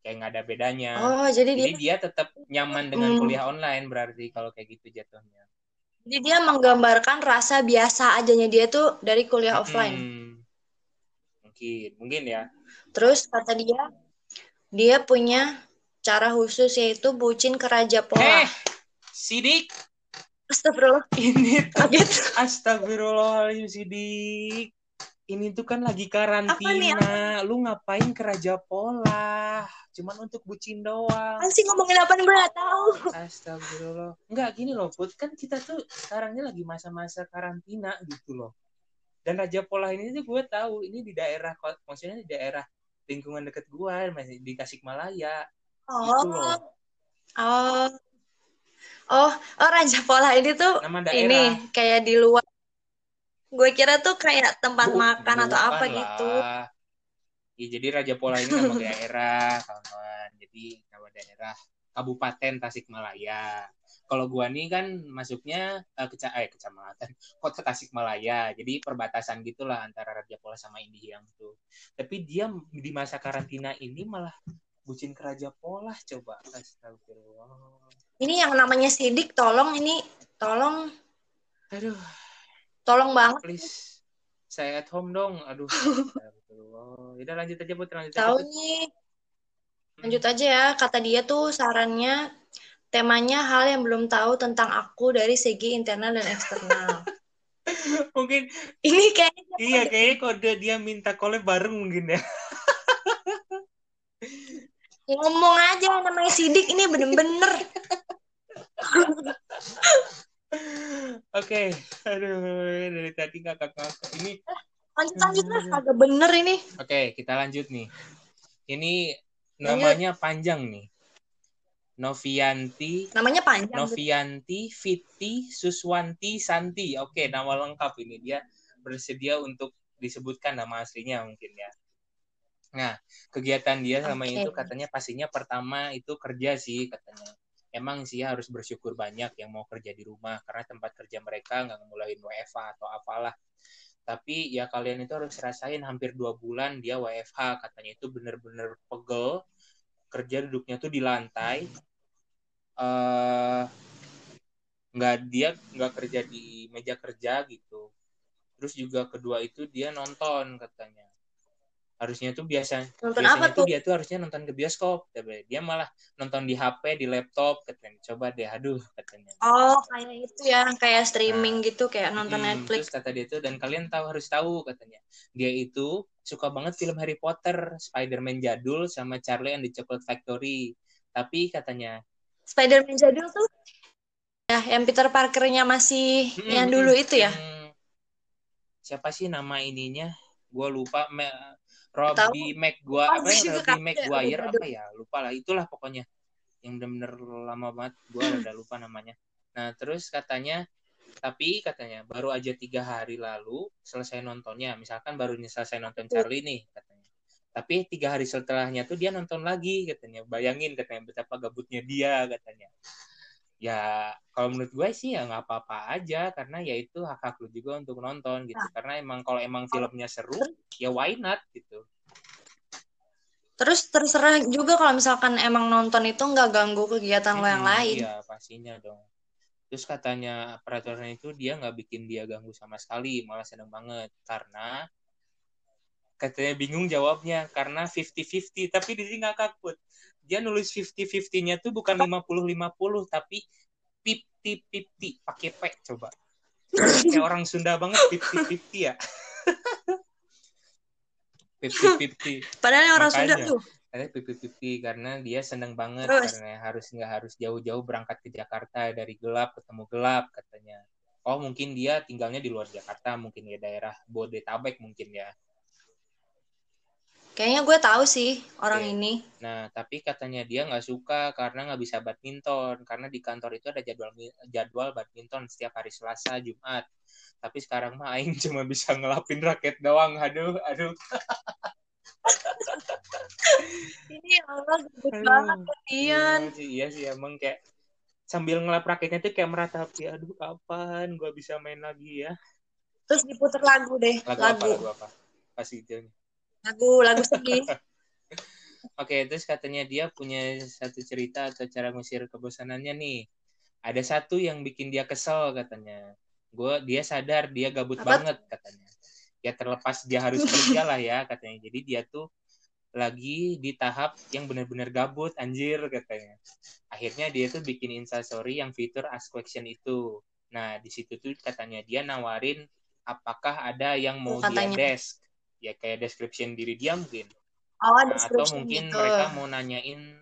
Kayak nggak ada bedanya. Oh, jadi, jadi dia, dia tetap nyaman dengan hmm. kuliah online berarti kalau kayak gitu jatuhnya. Jadi dia menggambarkan rasa biasa ajanya dia tuh dari kuliah hmm. offline. Mungkin, mungkin ya. Terus kata dia, dia punya cara khusus yaitu bucin ke Raja Pola. Eh, Sidik, Astagfirullah. Ini kaget. Astagfirullahaladzim Sidik. Ini tuh kan lagi karantina. Lu ngapain ke Raja Pola? Cuman untuk bucin doang. Masih ngomongin apa nih gue tahu. Astagfirullah. Enggak gini loh, Put. Kan kita tuh sekarang ini lagi masa-masa karantina gitu loh. Dan Raja Pola ini tuh gue tahu ini di daerah maksudnya di daerah lingkungan deket gue masih di Tasikmalaya. Oh. Gitu loh. Oh. Oh, oh Raja Pola ini tuh ini kayak di luar. Gue kira tuh kayak tempat Bukan makan atau apa lah. gitu. Ya, jadi Raja Pola ini nama daerah, kawan-kawan. Jadi nama daerah Kabupaten Tasikmalaya. Kalau gua nih kan masuknya uh, keca eh, kecamatan Kota Tasikmalaya. Jadi perbatasan gitulah antara Raja Pola sama Indihang tuh. Tapi dia di masa karantina ini malah bucin ke Raja Pola coba. Astagfirullah ini yang namanya sidik tolong ini tolong. Aduh. Tolong banget. Please saya at home dong. Aduh. Udah lanjut aja bu lanjut tahu nih. Lanjut aja ya. Kata dia tuh sarannya temanya hal yang belum tahu tentang aku dari segi internal dan eksternal. Mungkin ini kayaknya iya kayaknya kode dia minta collab bareng mungkin ya. Ngomong aja namanya sidik ini bener-bener Oke, aduh dari tadi ngakak-ngakak. Ini lanjut lanjut lah agak bener ini Oke, kita lanjut nih. Ini namanya panjang nih. Novianti namanya panjang Novianti Fiti Suswanti Santi. Oke, nama lengkap ini dia bersedia untuk disebutkan nama aslinya mungkin ya. Nah, kegiatan dia selama Oke. itu katanya pastinya pertama itu kerja sih katanya. Emang sih harus bersyukur banyak yang mau kerja di rumah karena tempat kerja mereka nggak ngemulain WFA atau apalah. Tapi ya kalian itu harus rasain hampir dua bulan dia WFH katanya itu bener-bener pegel. Kerja duduknya tuh di lantai. Eh nggak dia nggak kerja di meja kerja gitu. Terus juga kedua itu dia nonton katanya harusnya tuh biasa nonton biasanya apa tuh tuh? dia tuh harusnya nonton ke bioskop. Tapi dia malah nonton di HP di laptop katanya. Coba deh aduh katanya. Oh kayak itu ya kayak streaming gitu kayak nonton Hmm, Netflix. terus kata dia tuh dan kalian tahu harus tahu katanya. Dia itu suka banget film Harry Potter Spider-Man jadul sama Charlie and the Chocolate Factory. Tapi katanya Spider-Man jadul tuh ya yang Peter Parkernya masih Hmm, yang hmm, dulu itu ya? yang- siapa sih nama ininya? Gue lupa Me- Robbie McGuire Oh, apa ya Robbie McGuire apa ya? Lupa lah. Itulah pokoknya yang bener-bener lama banget. Gue udah lupa namanya. Nah terus katanya tapi katanya baru aja tiga hari lalu selesai nontonnya. Misalkan baru selesai nonton Charlie nih katanya. Tapi tiga hari setelahnya tuh dia nonton lagi katanya. Bayangin katanya betapa gabutnya dia katanya ya kalau menurut gue sih ya nggak apa-apa aja karena ya itu hak hak lu juga untuk nonton gitu. Karena emang kalau emang filmnya seru ya why not gitu. Terus terserah juga kalau misalkan emang nonton itu nggak ganggu kegiatan lo yang lain. iya pastinya dong. Terus katanya peraturan itu dia nggak bikin dia ganggu sama sekali malah seneng banget. Karena katanya bingung jawabnya karena 50-50 tapi di sini ngakak put dia nulis 50-50-nya tuh bukan 50-50 tapi 50-50 pakai P coba kayak orang Sunda banget 50-50 ya 50-50 padahal yang orang Sunda Makanya. tuh ada pipi-pipi karena dia seneng banget Terus? karena harus nggak harus jauh-jauh berangkat ke Jakarta dari gelap ketemu gelap katanya. Oh mungkin dia tinggalnya di luar Jakarta mungkin ya daerah Bodetabek mungkin ya. Kayaknya gue tahu sih orang Oke. ini. Nah tapi katanya dia nggak suka karena nggak bisa badminton. Karena di kantor itu ada jadwal jadwal badminton setiap hari Selasa Jumat. Tapi sekarang mah Aing cuma bisa ngelapin raket doang. Aduh, aduh. ini Allah gede banget kalian Iya sih, iya sih. Emang kayak sambil ngelap raketnya tuh kayak meratapi aduh kapan gua bisa main lagi ya? Terus diputer lagu deh lagu, lagu apa lagu. apa? Kasih itu lagu lagu sedih oke terus katanya dia punya satu cerita atau cara ngusir kebosanannya nih. Ada satu yang bikin dia kesel katanya. Gue dia sadar dia gabut Apa? banget katanya. Ya terlepas dia harus kerja lah ya katanya. Jadi dia tuh lagi di tahap yang benar-benar gabut anjir katanya. Akhirnya dia tuh bikin instastory yang fitur ask question itu. Nah di situ tuh katanya dia nawarin apakah ada yang mau dia desk ya kayak description diri dia mungkin. Oh atau mungkin gitu. mereka mau nanyain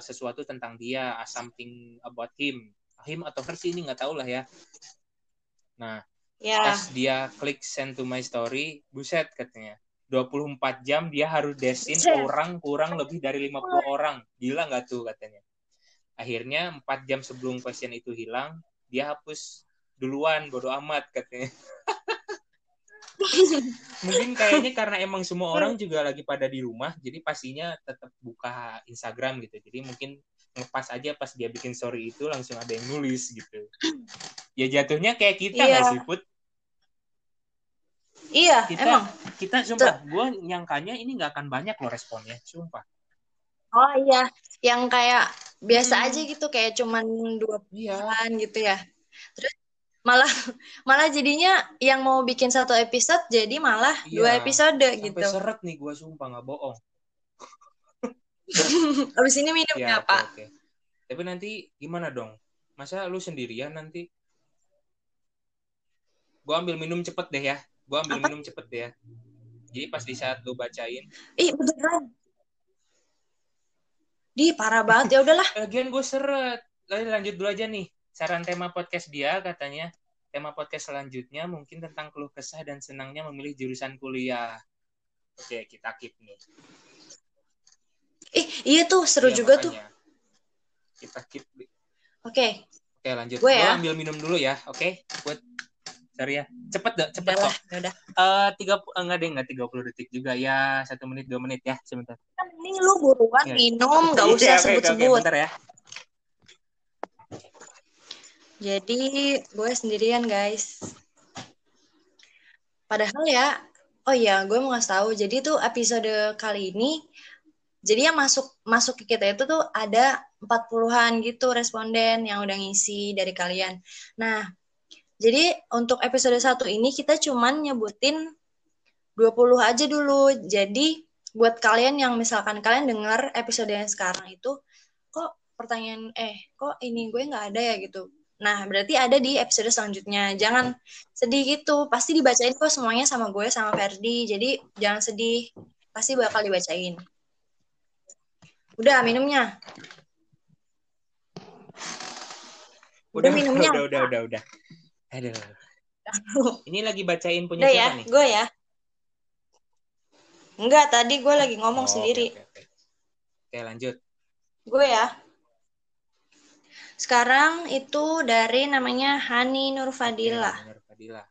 sesuatu tentang dia uh, something about him. Him atau her sih ini nggak tahu lah ya. Nah ya. pas dia klik send to my story buset katanya. 24 jam dia harus desin Buset. orang kurang lebih dari 50 orang. Gila nggak tuh katanya. Akhirnya 4 jam sebelum question itu hilang dia hapus duluan bodo amat katanya mungkin kayaknya karena emang semua orang juga lagi pada di rumah jadi pastinya tetap buka Instagram gitu. Jadi mungkin ngepas aja pas dia bikin story itu langsung ada yang nulis gitu. Ya jatuhnya kayak kita Iya. nggak sih put? Iya kita emang. kita sumpah gue nyangkanya ini nggak akan banyak loh responnya sumpah. Oh iya. Yang kayak biasa Hmm. aja gitu kayak cuman dua iya. bulan gitu ya malah malah jadinya yang mau bikin satu episode jadi malah Iya. dua episode sampai gitu. seret nih gue sumpah nggak bohong. Abis ini minumnya ya apa oke tapi nanti gimana dong? Masa lu sendirian nanti? Gue ambil minum cepet deh ya. Gue ambil Apa? minum cepet deh ya. Jadi pas di saat lu bacain ih beneran? Di parah banget. Ya udahlah. Lagian gue seret. Lanjut dulu aja nih saran tema podcast dia katanya. Tema podcast selanjutnya mungkin tentang keluh kesah dan senangnya memilih jurusan kuliah. Oke kita keep nih. Ih iya tuh seru Iya, juga tuh. Makanya. kita keep. Oke. Oke lanjut. Gue ya. ambil minum dulu ya oke? Buat sorry ya. Cepet dong cepet udah kok. lah ya udah Eh tiga puluh enggak deh enggak tiga puluh detik juga ya. Satu menit dua menit ya sebentar. Ini lu buruan Iya. minum nggak Iya, usah sebut-sebut. bentar ya jadi gue sendirian guys. Padahal ya oh iya gue mau ngasih tahu. Jadi tuh episode kali ini jadi yang masuk masuk ke kita itu tuh ada 40-an gitu responden yang udah ngisi dari kalian. Nah jadi untuk episode satu ini kita cuman nyebutin 20 aja dulu. Jadi buat kalian yang misalkan kalian dengar episode yang sekarang itu kok pertanyaan eh kok ini gue nggak ada ya? gitu nah berarti ada di episode selanjutnya. Jangan sedih gitu. Pasti dibacain kok semuanya sama gue sama Ferdi. Jadi jangan sedih. Pasti bakal dibacain. Udah minumnya? Udah minumnya? udah udah udah udah. Aduh. Ini lagi bacain punya udah siapa ya? nih? Gue ya? Enggak tadi gue lagi ngomong Oh, sendiri. oke, oke. oke lanjut. Gue ya sekarang itu dari namanya Hani Nurfadila. Oke, Nur Fadila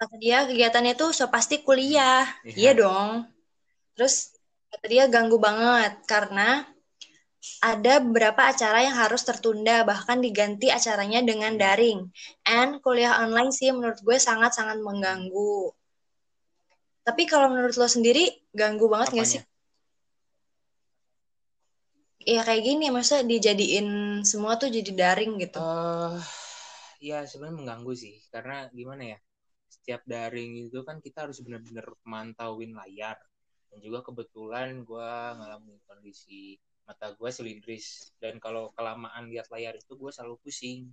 kata dia kegiatannya tuh so pasti kuliah. Iya. iya dong. Terus kata dia ganggu banget karena ada beberapa acara yang harus tertunda bahkan diganti acaranya dengan daring. And kuliah online sih menurut gue sangat-sangat mengganggu. Tapi kalau menurut lo sendiri ganggu banget nggak sih? Apanya? Ya kayak gini maksudnya dijadiin semua tuh jadi daring gitu. Eh, ya sebenarnya mengganggu sih karena gimana ya setiap daring itu kan kita harus benar-benar mantauin layar. Dan juga kebetulan gue ngalamin kondisi mata gue silindris. Dan kalau kelamaan lihat layar itu gue selalu pusing.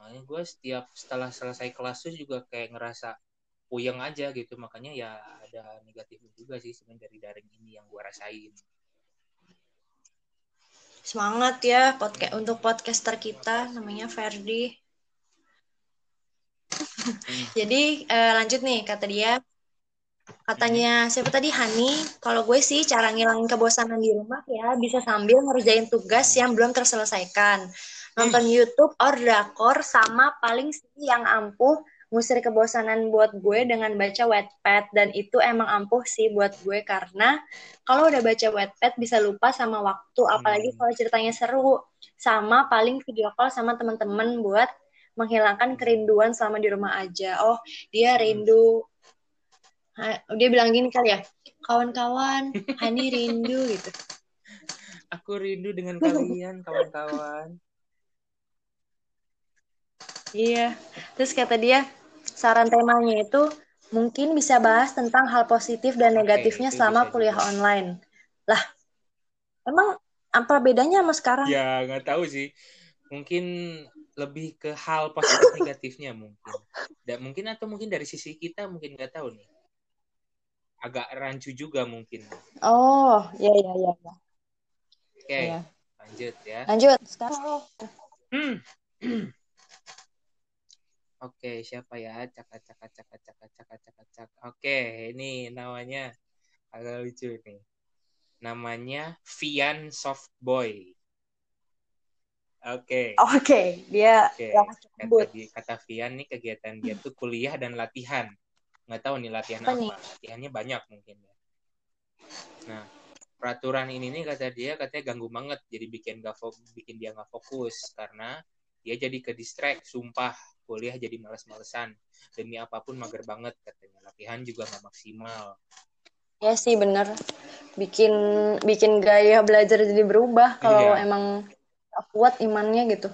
Makanya gue setiap setelah selesai kelas tuh juga kayak ngerasa puyeng aja gitu. Makanya ya ada negatifnya juga sih sebenarnya dari daring ini yang gue rasain semangat ya podcast untuk podcaster kita namanya Ferdi. Jadi eh, lanjut nih kata dia. Katanya siapa tadi? Hani. Kalau gue sih cara ngilangin kebosanan di rumah ya bisa sambil ngerjain tugas yang belum terselesaikan. Nonton YouTube or drakor sama paling sih yang ampuh ngusir kebosanan buat gue dengan baca Wattpad dan itu emang ampuh sih buat gue karena kalau udah baca Wattpad bisa lupa sama waktu apalagi Hmm. kalau ceritanya seru sama paling video call sama teman-teman buat menghilangkan kerinduan selama di rumah aja. Oh, dia rindu. Ha- Dia bilang gini kali ya, kawan-kawan, Hani rindu gitu. aku rindu dengan kalian kawan-kawan Iya. Terus kata dia, saran temanya itu mungkin bisa bahas tentang hal positif dan negatifnya selama kuliah juga. online. Lah, emang apa bedanya sama sekarang? Ya nggak tahu sih. Mungkin lebih ke hal positif negatifnya mungkin. Dan mungkin atau mungkin dari sisi kita mungkin nggak tahu nih. Agak rancu juga mungkin. Oh, ya ya ya. ya. Oke, Iya. lanjut ya. Lanjut sekarang. Hmm. Oke, siapa ya? Caka caka caka caka caka caka caka. Oke, ini namanya agak lucu nih. Namanya Vian Softboy. Oke. Oke, dia Oke, yang kata, sebut. di- kata Vian nih kegiatan dia tuh kuliah dan latihan. Nggak tahu nih latihan Apa apa. nih? Latihannya banyak mungkin ya. Nah, peraturan ini nih kata dia katanya ganggu banget. Jadi bikin gak fo- bikin dia nggak fokus karena dia jadi ke distract. Sumpah kuliah jadi males-malesan. Demi apa pun mager banget katanya. Latihan juga nggak maksimal. Ya sih bener. Bikin bikin gaya belajar jadi berubah kalau Iya. emang kuat imannya gitu.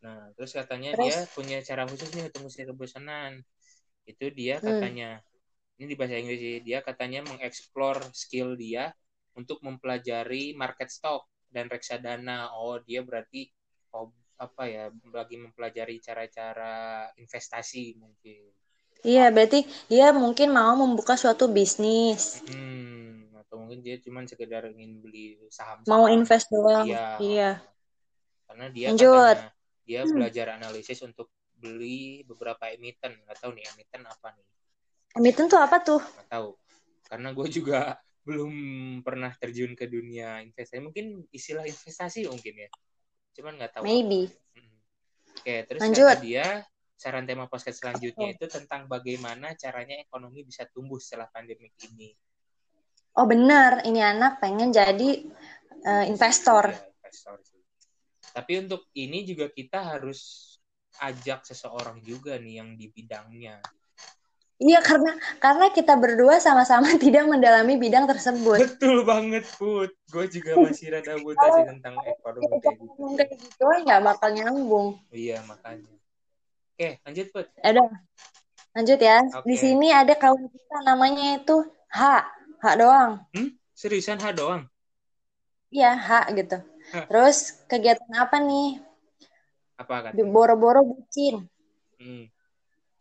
Nah, terus katanya Terus? dia punya cara khusus nih untuk kebosanan. Itu dia Hmm. katanya, ini di bahasa Inggris sih, dia katanya mengeksplor skill dia untuk mempelajari market stock dan reksadana. Oh, dia berarti apa ya, lagi mempelajari cara-cara investasi mungkin. Iya, berarti dia mungkin mau membuka suatu bisnis. Hmm, atau mungkin dia cuma sekedar ingin beli saham, mau invest doang iya, iya. karena dia Lanjut. katanya dia hmm. belajar analisis untuk beli beberapa emiten nggak tahu nih emiten apa nih emiten tuh apa tuh nggak tahu karena gue juga belum pernah terjun ke dunia investasi mungkin istilah investasi mungkin ya cuman nggak tahu maybe hmm. oke terus Lanjut. kata dia saran tema podcast selanjutnya itu tentang bagaimana caranya ekonomi bisa tumbuh setelah pandemi ini. Oh benar, ini anak pengen jadi uh, investor. Ya, investor sih. Tapi untuk ini juga kita harus ajak seseorang juga nih yang di bidangnya. Iya karena karena kita berdua sama-sama tidak mendalami bidang tersebut. Betul banget Put. Gue juga masih rada buta sih tentang ekonomi kayak gitu. Kayak gitu nggak bakal nyambung. Iya makanya. Oke, lanjut, Put. Ada. Lanjut ya. Okay. Di sini ada kawan kita namanya itu H. H doang. Hmm? Seriusan H doang? Iya, H gitu. H. Terus kegiatan apa nih? Apa kan? Boro-boro bucin. Hmm.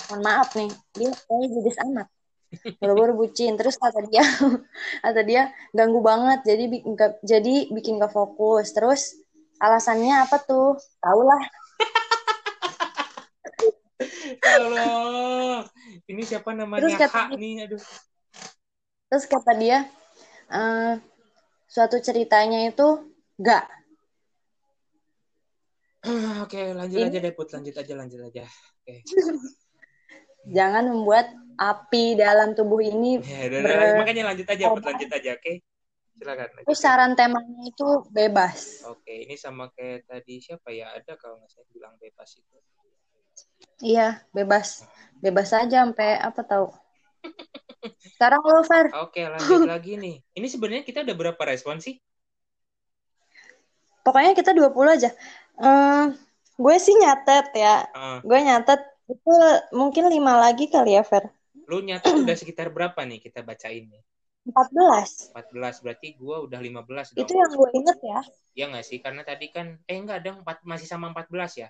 Mohon maaf nih, dia kayaknya judis amat. Boro-boro bucin. Terus kata dia, kata dia ganggu banget. Jadi bikin jadi bikin gak fokus. Terus alasannya apa tuh? Tahu lah Allah. Ini siapa namanya terus kata Hak nih? Aduh. Terus kata dia, uh, suatu ceritanya itu enggak. Oke, okay, lanjut Ini... aja deh, Put. Lanjut aja, lanjut aja. Oke. Okay. Jangan membuat api dalam tubuh ini ya, ber... makanya lanjut aja, Put. Lanjut aja, oke? Okay? Silakan. Terus saran temanya itu bebas. Oke, okay, ini sama kayak tadi siapa ya? Ada kalau nggak saya bilang bebas itu. Iya, bebas. Bebas aja sampai apa tahu. Sekarang lo, Fer. Oke, lanjut lagi nih. Ini sebenarnya kita udah berapa respon sih? Pokoknya kita 20 aja. Hmm, gue sih nyatet ya. Uh. Gue nyatet itu mungkin lima lagi kali ya, Fer. Lu nyatet udah sekitar berapa nih kita bacain nih? 14. 14 berarti gue udah 15 dong. Itu yang gue inget ya. Iya nggak sih? Karena tadi kan eh enggak dong, masih sama 14 ya?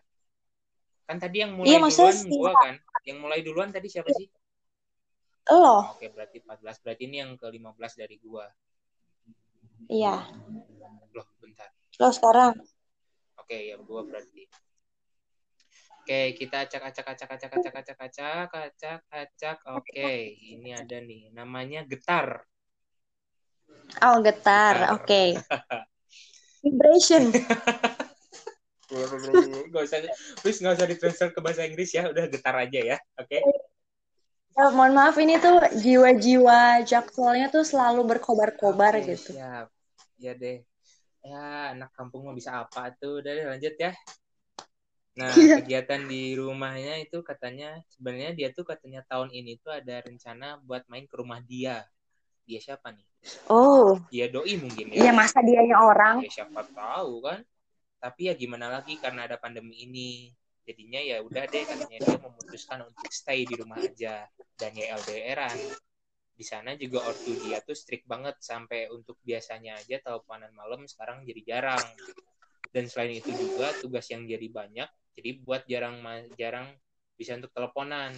Kan tadi yang mulai iya, duluan sih, gua kan. Yang mulai duluan tadi siapa sih? Lo. Oke, berarti 14. Berarti ini yang ke-15 dari gua. Iya. Loh, bentar. Lo sekarang. Oke, yang gua berarti. Oke, kita acak acak acak acak acak acak acak acak acak. Oke, ini ada nih. Namanya getar. Oh, getar. getar. Oke. Okay. Vibration. Gak usah, please gak usah ditranslate ke bahasa Inggris ya, udah getar aja ya, oke? Okay? Oh, mohon maaf ini tuh jiwa-jiwa jakselnya tuh selalu berkobar-kobar okay, gitu. Siap, ya deh. Ya anak kampung mau bisa apa tuh, udah deh lanjut ya. Nah yeah. kegiatan di rumahnya itu katanya sebenarnya dia tuh katanya tahun ini tuh ada rencana buat main ke rumah dia. Dia siapa nih? Oh. Dia doi mungkin ya. Iya masa dianya orang. Ya siapa tahu kan tapi ya gimana lagi karena ada pandemi ini jadinya ya udah deh katanya dia memutuskan untuk stay di rumah aja dan ya LDRan di sana juga ortu dia tuh strict banget sampai untuk biasanya aja teleponan malam sekarang jadi jarang dan selain itu juga tugas yang jadi banyak jadi buat jarang jarang bisa untuk teleponan.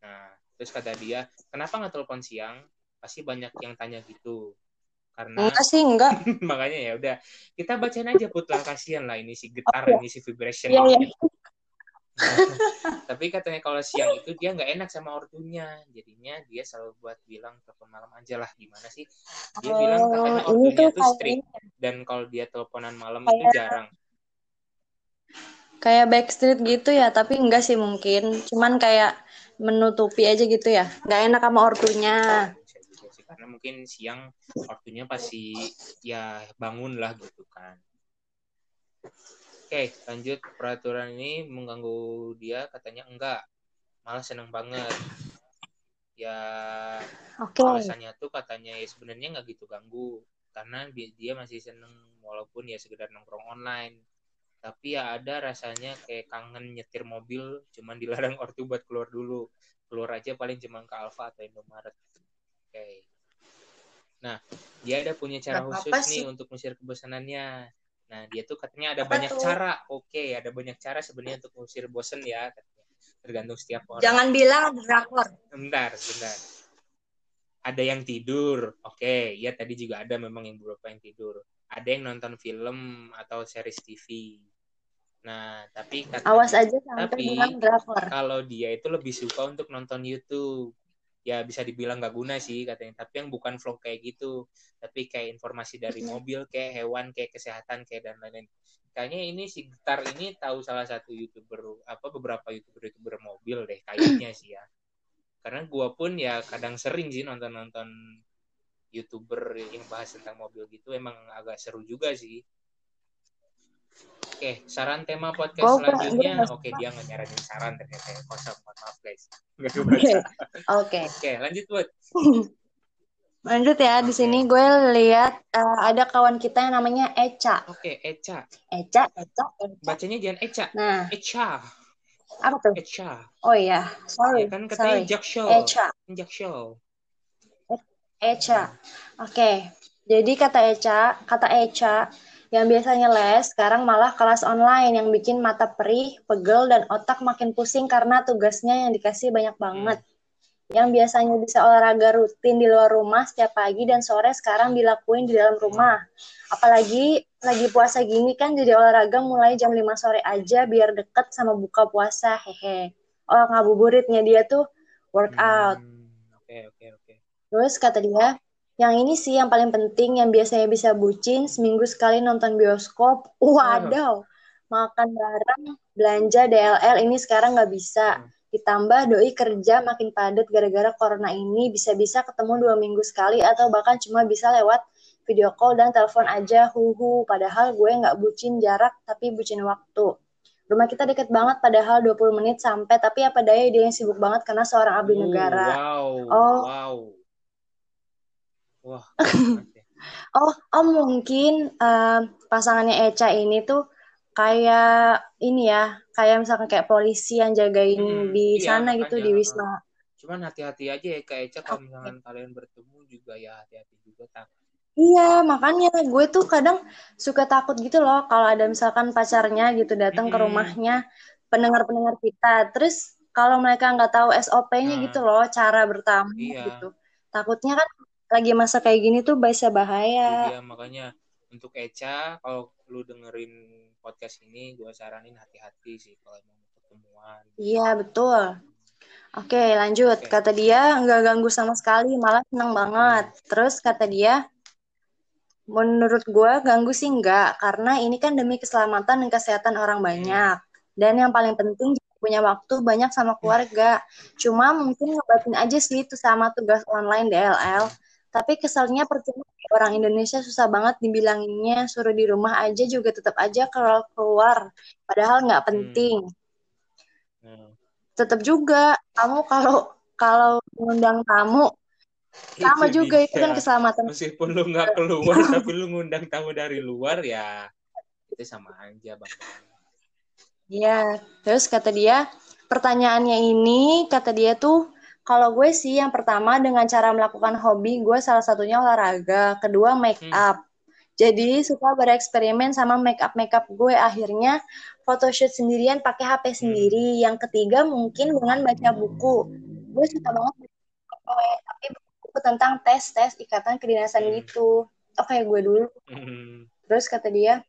Nah terus kata dia kenapa nggak telepon siang? Pasti banyak yang tanya gitu. Karena enggak sih enggak. Makanya ya udah kita bacain aja putlah kasihan lah ini si getar okay. ini si vibration ini. Yeah. tapi katanya kalau siang itu dia nggak enak sama ortunya. Jadinya dia selalu buat bilang telepon malam aja lah gimana sih? Dia oh, bilang katanya ortunya tuh strict dan kalau dia teleponan malam kayak, itu jarang kayak backstreet gitu ya tapi enggak sih mungkin. Cuman kayak menutupi aja gitu ya. Nggak enak sama ortunya. Karena mungkin siang waktunya pasti ya bangun lah gitu kan. Oke lanjut. Peraturan ini mengganggu dia katanya enggak. Malah seneng banget. Ya okay. alasannya tuh katanya ya sebenarnya nggak gitu ganggu. Karena dia masih seneng walaupun ya sekedar nongkrong online tapi ya ada rasanya kayak kangen nyetir mobil cuman dilarang ortu buat keluar dulu keluar aja paling cuma ke Alfa atau Indomaret oke okay. Nah, dia ada punya cara khusus nih untuk mengusir kebosanannya. Nah, dia tuh katanya ada apa banyak tuh? cara. Oke, ada banyak cara sebenarnya untuk mengusir bosan ya. Katanya. Tergantung setiap orang. Jangan bilang drakor. Bentar, bentar. ada yang tidur oke okay. ya tadi juga ada memang yang beberapa yang tidur ada yang nonton film atau series TV nah tapi katanya, awas aja tapi kalau dia itu lebih suka untuk nonton YouTube. Ya bisa dibilang gak guna sih katanya. Tapi yang bukan vlog kayak gitu. Tapi kayak informasi dari mobil kayak hewan kayak kesehatan kayak dan lain-lain. Kayaknya ini si Gitar ini tahu salah satu youtuber apa beberapa youtuber youtuber mobil deh kayaknya sih ya. Karena gue pun ya kadang sering sih nonton-nonton youtuber yang bahas tentang mobil gitu. Emang agak seru juga sih Oke, saran tema podcast oh, selanjutnya. Oke, dia nggak nyaranin saran ternyata. Ya. Kosong, mohon maaf guys. Oke. Oke. Oke, lanjut buat. Lanjut ya, okay. di sini gue lihat uh, ada kawan kita yang namanya Eca. Oke, okay, Eca. Eca, Eca, Eca. Bacanya jangan Eca. Nah. Eca. Apa tuh? Echa. Oh iya, sorry. Ya kan katanya Jakshol. Echa. Jakshol. Echa. Oke. Okay. Jadi kata Echa, kata Echa yang biasanya les sekarang malah kelas online yang bikin mata perih, pegel dan otak makin pusing karena tugasnya yang dikasih banyak banget. Hmm yang biasanya bisa olahraga rutin di luar rumah setiap pagi dan sore sekarang dilakuin di dalam rumah. Apalagi lagi puasa gini kan jadi olahraga mulai jam 5 sore aja biar deket sama buka puasa. Hehe. Oh, ngabuburitnya dia tuh workout. Hmm, oke, oke, oke. Terus kata dia, yang ini sih yang paling penting yang biasanya bisa bucin seminggu sekali nonton bioskop. Wadaw. Makan bareng, belanja DLL ini sekarang nggak bisa. Hmm Ditambah doi kerja makin padat gara-gara corona ini bisa-bisa ketemu dua minggu sekali atau bahkan cuma bisa lewat video call dan telepon aja huhu. Padahal gue nggak bucin jarak tapi bucin waktu. Rumah kita deket banget padahal 20 menit sampai tapi apa daya dia yang sibuk banget karena seorang abdi negara. Wow. Oh. Wow. Wah. oh, oh mungkin uh, pasangannya Eca ini tuh kayak ini ya, kayak misalkan kayak polisi yang jagain hmm, di iya, sana gitu di Wisma. Cuman hati-hati aja ya kayak Eca kalau misalkan kalian bertemu juga ya hati-hati juga tak. Iya, makanya gue tuh kadang suka takut gitu loh kalau ada misalkan pacarnya gitu datang hmm. ke rumahnya pendengar-pendengar kita. Terus kalau mereka nggak tahu SOP-nya nah, gitu loh, cara bertamu iya. gitu. Takutnya kan lagi masa kayak gini tuh bisa bahaya. Iya, makanya untuk Eca kalau lu dengerin podcast ini gue saranin hati-hati sih kalau mau ketemuan. Iya betul. Oke lanjut. Oke. Kata dia nggak ganggu sama sekali, malah senang banget. Terus kata dia, menurut gue ganggu sih nggak, karena ini kan demi keselamatan dan kesehatan orang banyak. Dan yang paling penting punya waktu banyak sama keluarga. Cuma mungkin ngebatin aja sih itu sama tugas online DLL. Tapi kesalnya percuma orang Indonesia susah banget dibilanginnya suruh di rumah aja juga tetap aja kalau keluar padahal nggak hmm. penting hmm. tetap juga kamu kalau kalau mengundang tamu sama itu juga dia. itu kan keselamatan meskipun lu nggak keluar tapi lu ngundang tamu dari luar ya itu sama aja bang Iya, terus kata dia pertanyaannya ini kata dia tuh kalau gue sih yang pertama dengan cara melakukan hobi, gue salah satunya olahraga, kedua make hmm. up. Hmm. Jadi suka bereksperimen sama make up make up gue akhirnya photoshoot sendirian pakai HP hmm. sendiri. Yang ketiga mungkin dengan baca buku. Gue suka banget baca tapi buku tentang tes tes ikatan kedinasan hmm. gitu. Oh kayak gue dulu. Hmm. Terus kata dia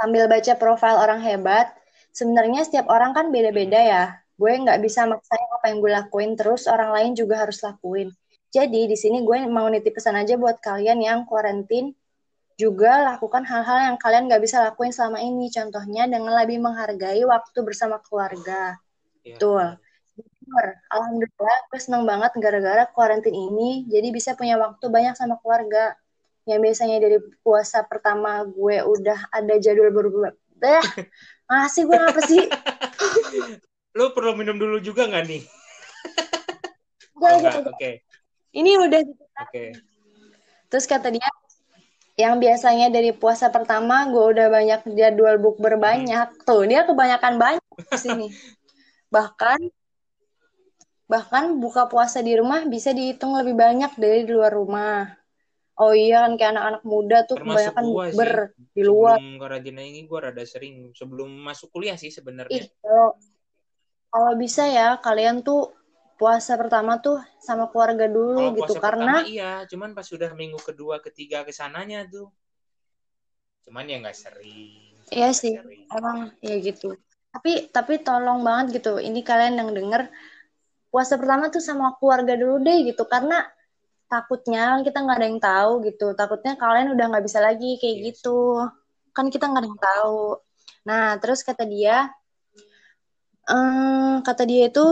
sambil baca profil orang hebat. Sebenarnya setiap orang kan beda-beda ya gue nggak bisa maksain apa yang gue lakuin terus orang lain juga harus lakuin. Jadi di sini gue mau nitip pesan aja buat kalian yang kuarantin juga lakukan hal-hal yang kalian nggak bisa lakuin selama ini. Contohnya dengan lebih menghargai waktu bersama keluarga. Ya. betul. Alhamdulillah gue seneng banget gara-gara kuarantin ini. Jadi bisa punya waktu banyak sama keluarga. Yang biasanya dari puasa pertama gue udah ada jadwal berubah masih gue apa sih Lu perlu minum dulu juga nggak nih? Oke. Okay. Ini udah. Oke. Okay. Terus kata dia, yang biasanya dari puasa pertama gue udah banyak jadwal book berbanyak. Hmm. Tuh, dia kebanyakan banyak sini. bahkan bahkan buka puasa di rumah bisa dihitung lebih banyak dari di luar rumah. Oh iya kan kayak anak-anak muda tuh Termasuk kebanyakan ber di luar. Sebelum karantina ini gue rada sering sebelum masuk kuliah sih sebenarnya. Ih, kalau kalau bisa ya kalian tuh puasa pertama tuh sama keluarga dulu Kalau gitu puasa karena pertama iya, cuman pas sudah minggu kedua ketiga ke sananya tuh. Cuman ya nggak sering. iya nggak sih sering. emang ya gitu tapi tapi tolong banget gitu ini kalian yang denger puasa pertama tuh sama keluarga dulu deh gitu karena takutnya kita nggak ada yang tahu gitu takutnya kalian udah nggak bisa lagi kayak Iya gitu kan kita nggak ada yang tahu nah terus kata dia eh, kata dia itu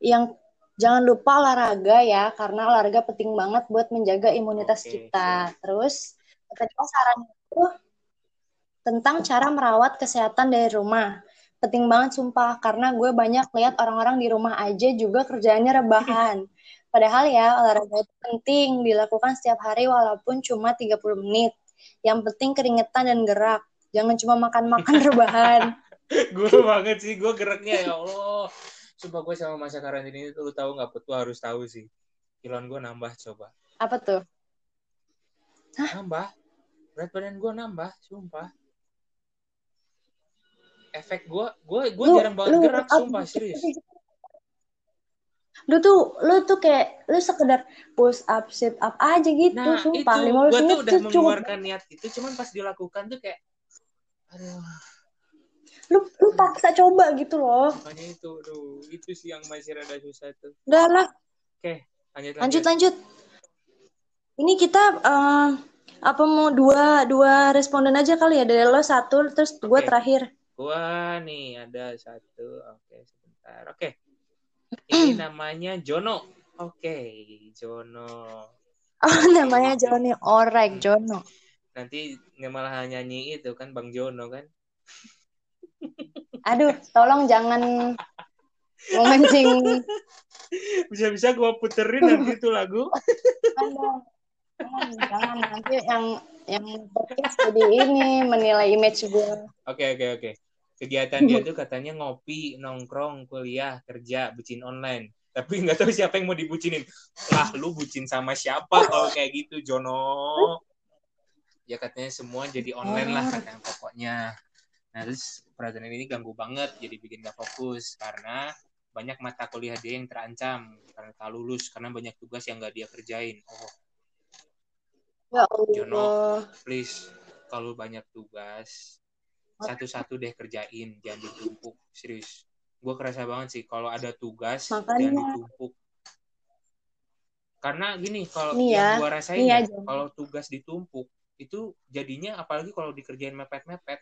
yang jangan lupa olahraga ya karena olahraga penting banget buat menjaga imunitas Oke, kita. terus kata dia sarannya itu tentang cara merawat kesehatan dari rumah. Penting banget sumpah karena gue banyak lihat orang-orang di rumah aja juga kerjaannya rebahan. Padahal ya olahraga itu penting dilakukan setiap hari walaupun cuma 30 menit. Yang penting keringetan dan gerak. Jangan cuma makan-makan rebahan gue banget sih, gue geraknya ya Allah. Sumpah gue sama masa karantina ini tuh lu tahu nggak petua harus tahu sih. Kiloan gue nambah coba. apa tuh Nambah. Berat badan gue nambah, sumpah. Efek gue, gue gue jarang banget lu gerak, sumpah gitu. serius. lu tuh lu tuh kayak lu sekedar push up sit up aja gitu Nah sumpah itu 15 gue tuh udah mengeluarkan niat itu, cuman pas dilakukan tuh kayak, aduh, lu lu paksa coba gitu loh makanya itu, aduh, itu sih yang masih rada susah tuh. udah lah Oke, lanjut lanjut lanjut ini kita eh, apa mau dua dua responden aja kali ya dari lo satu terus gue Oke. terakhir Gua nih ada satu, oke sebentar, oke. Ini namanya Jono, oke, Jono. oh namanya Johnny Orek Jono Nanti nggak malah nyanyi itu kan Bang Jono kan? Aduh tolong jangan memancing Bisa-bisa gua puterin nanti itu lagu. Aduh, jangan, jangan nanti yang yang podcast jadi ini menilai image gue Oke oke oke. Kegiatan dia tuh katanya ngopi, nongkrong, kuliah, kerja, bucin online. Tapi nggak tahu siapa yang mau dibucinin. Lah lu bucin sama siapa kalau kayak gitu Jono? Ya katanya semua jadi online lah katanya pokoknya. Nah terus perhatian ini ganggu banget jadi bikin gak fokus. Karena banyak mata kuliah dia yang terancam karena tak lulus karena banyak tugas yang nggak dia kerjain. Oh. Ya Jono. Allah. please kalau banyak tugas satu-satu deh kerjain jangan ditumpuk. Serius. Gue kerasa banget sih kalau ada tugas Makanya. jangan ditumpuk. Karena gini kalau Nih yang ya, gue rasain ya, ya kalau tugas ditumpuk itu jadinya apalagi kalau dikerjain mepet-mepet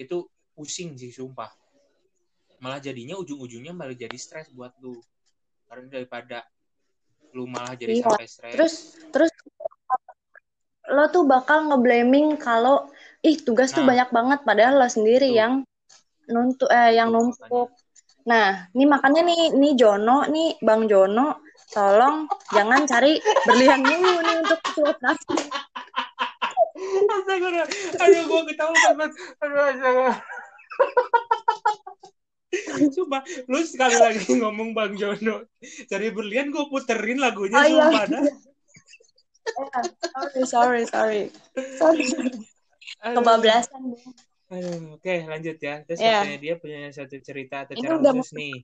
itu pusing sih sumpah malah jadinya ujung-ujungnya malah jadi stres buat lu karena daripada lu malah jadi Iya. sampai stres terus terus lo tuh bakal ngeblaming kalau ih tugas tuh Nah. banyak banget padahal lo sendiri Betul. yang nuntuk eh yang numpuk nah ini makanya nih nih Jono nih Bang Jono tolong jangan cari berlian dulu nih untuk filtrasi Astaga, aduh gue ketawa banget. Aduh, astaga. Coba, lu sekali lagi ngomong Bang Jono. Cari berlian gue puterin lagunya Oh, iya. sumpah dah. sorry sorry sorry sorry Aduh. kebablasan Aduh, oke lanjut ya. Terus Ya. katanya dia punya satu cerita atau Ini cara udah khusus nih.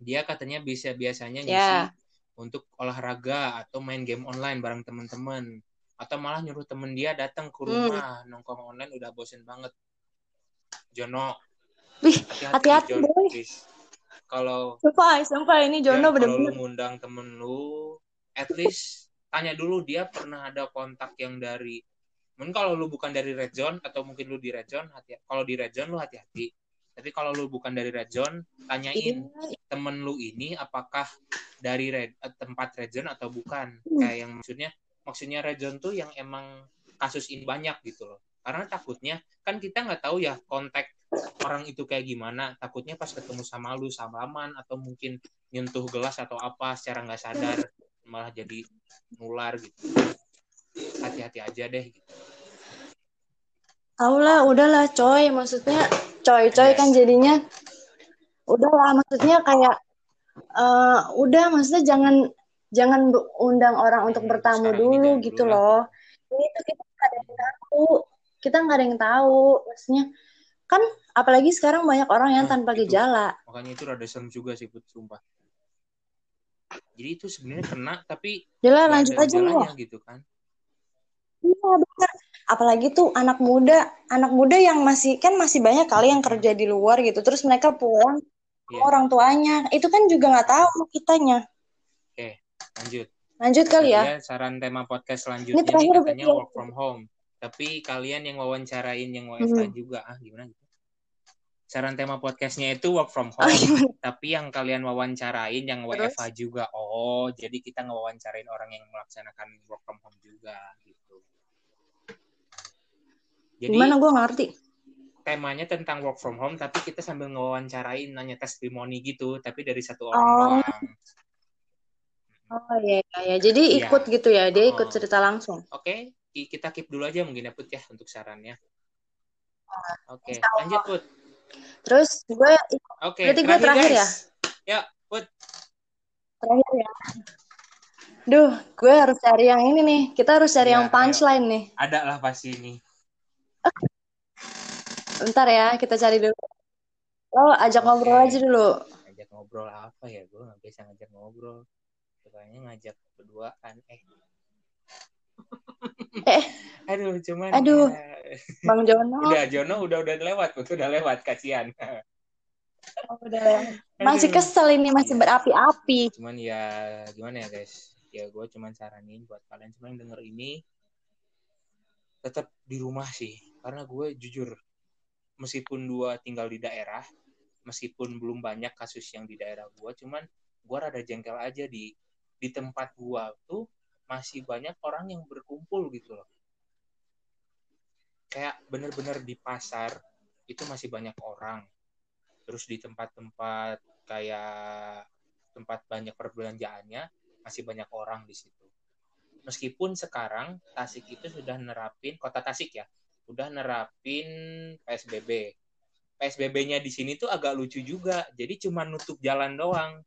Dia katanya bisa biasanya ngisi Ya. untuk olahraga atau main game online bareng teman-teman atau malah nyuruh temen dia datang ke Hmm. rumah nongkrong online udah bosen banget. Jono, Wih, hati-hati, Boy. Kalau sumpah sumpah ini ya, Jono kalau lu bener-bener ngundang temen lu, at least tanya dulu dia pernah ada kontak yang dari mungkin kalau lu bukan dari red zone atau mungkin lu di red zone hati kalau di red zone lu hati-hati. Tapi kalau lu bukan dari red zone tanyain temen lu ini apakah dari red, eh, tempat red zone atau bukan? Kayak yang maksudnya maksudnya red zone tuh yang emang kasus ini banyak gitu loh karena takutnya kan kita nggak tahu ya kontak orang itu kayak gimana takutnya pas ketemu sama lu salaman atau mungkin nyentuh gelas atau apa secara nggak sadar malah jadi nular gitu hati-hati aja deh gitu lah, udahlah coy. Maksudnya coy-coy Yes. kan jadinya udahlah maksudnya kayak eh udah maksudnya jangan jangan undang orang untuk bertamu sekarang dulu gitu dulu loh. Ini tuh kita ada yang tahu. Kita nggak ada yang tahu. Maksudnya kan apalagi sekarang banyak orang yang Nah, tanpa itu. gejala. makanya itu rada serem juga sih put sumpah jadi itu sebenarnya kena tapi Jelas lanjut aja gejalanya gitu kan Iya benar. Apalagi tuh anak muda, anak muda yang masih kan masih banyak kali yang kerja di luar gitu. Terus mereka pulang Iya. orang tuanya. Itu kan juga nggak tahu kitanya. oke lanjut Lanjut kali ya. Dia saran tema podcast selanjutnya Ini terakhir katanya ya. work from home. Tapi kalian yang wawancarain yang WFH Hmm. juga ah gimana gitu? Saran tema podcastnya itu work from Oh, home, gimana? tapi yang kalian wawancarain yang Terus? WFH juga. Oh, jadi kita ngewawancarain orang yang melaksanakan work from home juga gitu. Jadi Gimana gue ngerti. temanya tentang work from home, tapi kita sambil ngewawancarain nanya testimoni gitu, tapi dari satu orang Oh. doang. Oh iya iya. iya. Jadi Iya. ikut gitu ya. Dia ikut Oh. cerita langsung. Oke, kita keep dulu aja mungkin ya Put ya untuk sarannya. Oke, Insya Allah. lanjut Put. Terus gue Oke, Berarti gue terakhir ya? guys. Ya, Put. terakhir ya. Duh, gue harus cari yang ini nih. Kita harus cari Ya, yang punchline nih. Ada lah pasti ini. Bentar ya, kita cari dulu. Lo ajak Oke. ngobrol aja dulu. Ngajak ngobrol apa ya? Gue nggak bisa ngajak ngobrol. Kayaknya ngajak berduaan. Eh. Eh. Aduh, cuman. Aduh. ya, Bang Jono. Udah, Jono udah udah lewat, Put. Udah lewat, kasihan. Oh, udah. Masih kesel ini, masih Iya. berapi-api. cuman ya gimana ya guys ya gue cuman saranin buat kalian semua yang denger ini tetap di rumah sih karena gue jujur meskipun gue tinggal di daerah meskipun belum banyak kasus yang di daerah gue cuman gue rada jengkel aja di di tempat gue tuh masih banyak orang yang berkumpul gitu loh kayak bener-bener di pasar itu masih banyak orang terus di tempat-tempat kayak tempat banyak perbelanjaannya masih banyak orang di situ. Meskipun sekarang Tasik itu sudah nerapin kota Tasik ya, udah nerapin PSBB. PSBB-nya di sini tuh agak lucu juga. Jadi cuma nutup jalan doang.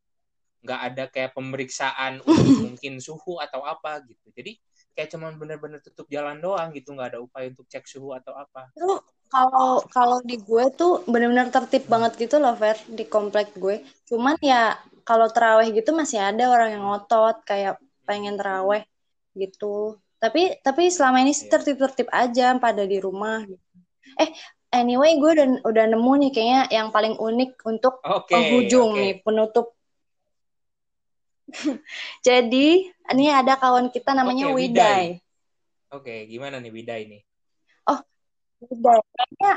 Nggak ada kayak pemeriksaan untuk mungkin suhu atau apa gitu. Jadi kayak cuman bener-bener tutup jalan doang gitu. Nggak ada upaya untuk cek suhu atau apa. Itu kalau kalau di gue tuh benar-benar tertib banget gitu loh, Fer, di komplek gue. Cuman ya kalau teraweh gitu masih ada orang yang ngotot kayak pengen teraweh gitu. Tapi tapi selama ini sih Iya. tertib-tertib aja pada di rumah. gitu. Eh, anyway gue udah udah nemu nih kayaknya yang paling unik untuk Oke. penghujung oke. nih penutup. Jadi ini ada kawan kita namanya Oke, Widay. Oke, gimana nih Wida ini? Widay. Kayaknya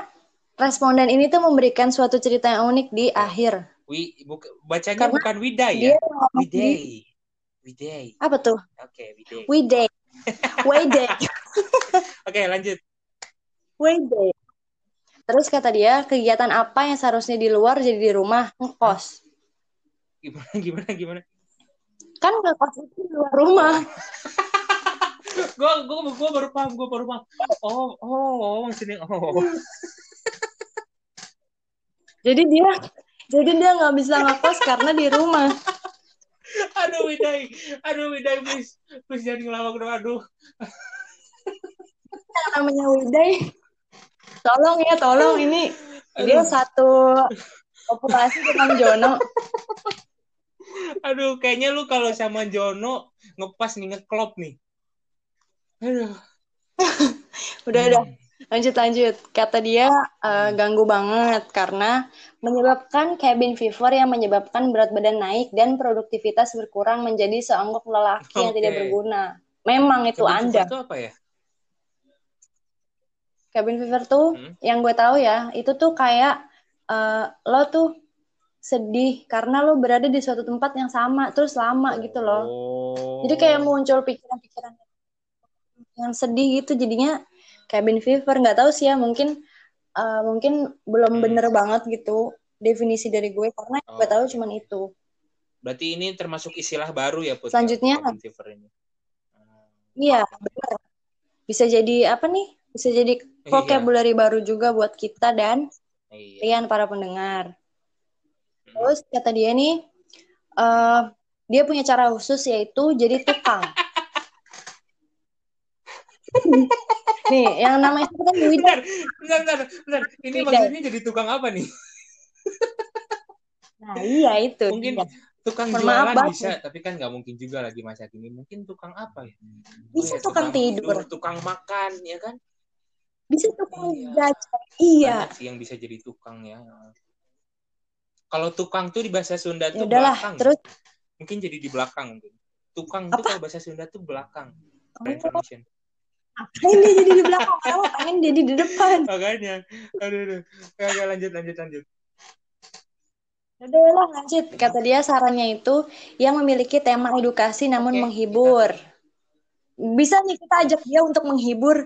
responden ini tuh memberikan suatu cerita yang unik di akhir. Wi, buk, bacanya Karena bukan Widay Dia ya? Widay. Widay. apa tuh? Oke, Widay. Widay. Widay. Oke, lanjut. Widay. Terus kata dia, kegiatan apa yang seharusnya di luar jadi di rumah ngekos. Gimana gimana gimana? Kan ngekos itu di luar rumah. Gue gue gue baru paham, gue baru paham. Oh, oh, oh, maksudnya oh. Jadi dia jadi dia nggak bisa ngekos karena di rumah. Aduh, Widay. Aduh, Widay, please. Please jangan ngelawak dong, aduh. Namanya Widay. Tolong ya, tolong ini dia satu populasi dengan Jono. aduh, kayaknya lu kalau sama Jono ngepas nih, ngeklop nih. Aduh. Udah udah lanjut lanjut. Kata dia eh, ganggu banget karena menyebabkan cabin fever yang menyebabkan berat badan naik dan produktivitas berkurang menjadi seonggok lelaki yang tidak berguna. Memang itu Cabin Anda. fever itu apa ya? Cabin fever tuh Hmm. yang gue tahu ya, itu tuh kayak eh, lo tuh sedih karena lo berada di suatu tempat yang sama terus lama gitu loh. Oh. Jadi kayak muncul pikiran-pikiran yang sedih gitu jadinya cabin fever nggak tahu sih ya mungkin eh, mungkin belum Hmm. bener banget gitu definisi dari gue karena yang gue Oh, tahu cuman itu. Berarti ini termasuk istilah baru ya, Put? Selanjutnya- Cabin fever ini. Hmm. Iya. Bisa jadi apa nih? Bisa jadi Iya. vocabulary baru juga buat kita dan Iya. kalian para pendengar. Terus kata dia nih, eh dia punya cara khusus yaitu jadi tukang. nih, yang namanya itu kan Wida. Bentar, bentar, bentar. Ini Tidak. maksudnya jadi tukang apa nih? Nah, iya itu. Mungkin Iya. tukang Mohon jualan bisa tapi kan nggak mungkin juga lagi masa kini mungkin tukang apa ya Bisa Oh ya, tukang tidur. tukang makan ya kan Bisa tukang Iya. jajan. Iya. banyak sih yang bisa jadi tukang ya kalau tukang tuh di bahasa Sunda tuh udahlah, belakang terus mungkin jadi di belakang tukang Apa? tuh kalau bahasa Sunda tuh belakang information ngapain dia jadi di belakang? Kalau pengen jadi di depan. makanya aduh aduh Oke, lanjut lanjut lanjut Udah lah lanjut. Kata dia sarannya itu yang memiliki tema edukasi namun Oke, menghibur. Bisa nih kita ajak dia untuk menghibur.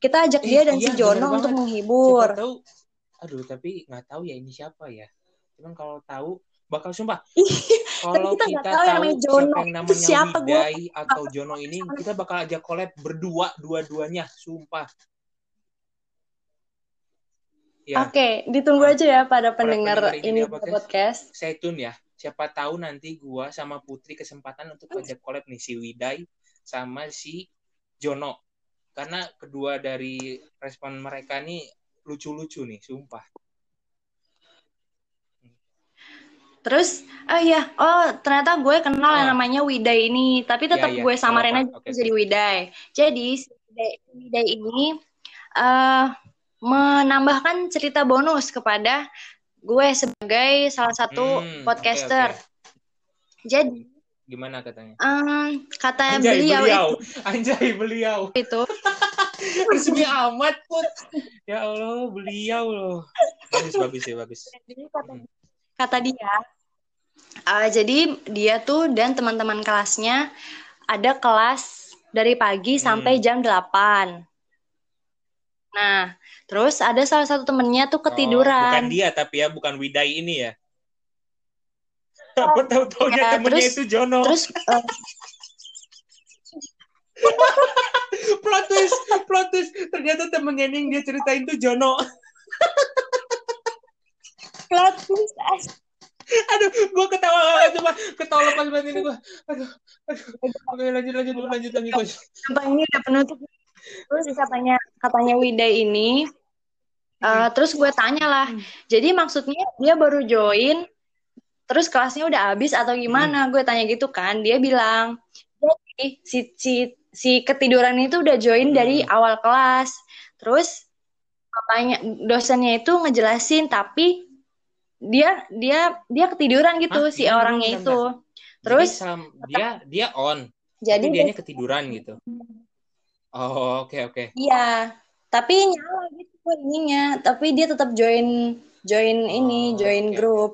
Kita ajak Eh, dia dan iya, si Jono untuk banget. menghibur. siapa tahu aduh tapi nggak tahu ya ini siapa ya cuman kalau tahu bakal sumpah kalau kita kita, tahu yang tahu namanya Jono. siapa yang namanya siapa, atau Jono ini kita bakal ajak collab berdua dua-duanya sumpah. Ya. Oke, ditunggu aja ya pada pendengar pendengar ini ini apa, guys? podcast. saya tune ya. Siapa tahu nanti gua sama Putri kesempatan untuk ajak collab nih si Widai sama si Jono. Karena kedua dari respon mereka nih lucu-lucu nih sumpah Terus, oh iya, oh ternyata gue kenal yang Ah. namanya Widai ini, tapi tetap Iya, iya, gue samarin aja Oke, jadi Widai. Jadi si Widai, Widai ini eh menambahkan cerita bonus kepada gue sebagai salah satu Hmm, podcaster. oke, oke. Jadi gimana katanya em, kata Anjay beliau, beliau, anjay beliau. itu, Resmi amat put. Ya Allah, beliau loh. Bagus, bagus ya, bagus. jadi kata, kata dia, eh, jadi dia tuh dan teman-teman kelasnya ada kelas dari pagi Hmm. sampai jam 8. Nah, terus ada salah satu temennya tuh Oh, bukan ketiduran. dia tapi ya, bukan Widai ini ya. Apa tahu-taunya Ya, temennya terus- itu Jono. Terus eh, plot twist, plot twist. Ternyata temennya ini yang dia ceritain tuh Jono. Plot twist, as- Aduh, gua ketawa cuma ketawa lepas banget ini gua. Aduh, aduh. Oke, lanjut, lanjut, lanjut, lanjut, lanjut. sampai ini udah penutup. Terus katanya katanya Widai ini eh, terus gue tanya lah. Jadi maksudnya dia baru join terus kelasnya udah habis atau gimana? Gue tanya gitu kan. Dia bilang, "Jadi si si si ketiduran itu udah join dari Hmm. awal kelas." Terus papanya dosennya itu ngejelasin tapi dia dia dia ketiduran gitu Hah? si Gimana, orangnya bentar, itu. Jadi Terus sam- dia dia on, jadi dianya ketiduran gitu. Oh, oke oke. Iya, tapi nyala gitu ininya. Tapi dia tetap join join ini, Oh, join oke, grup.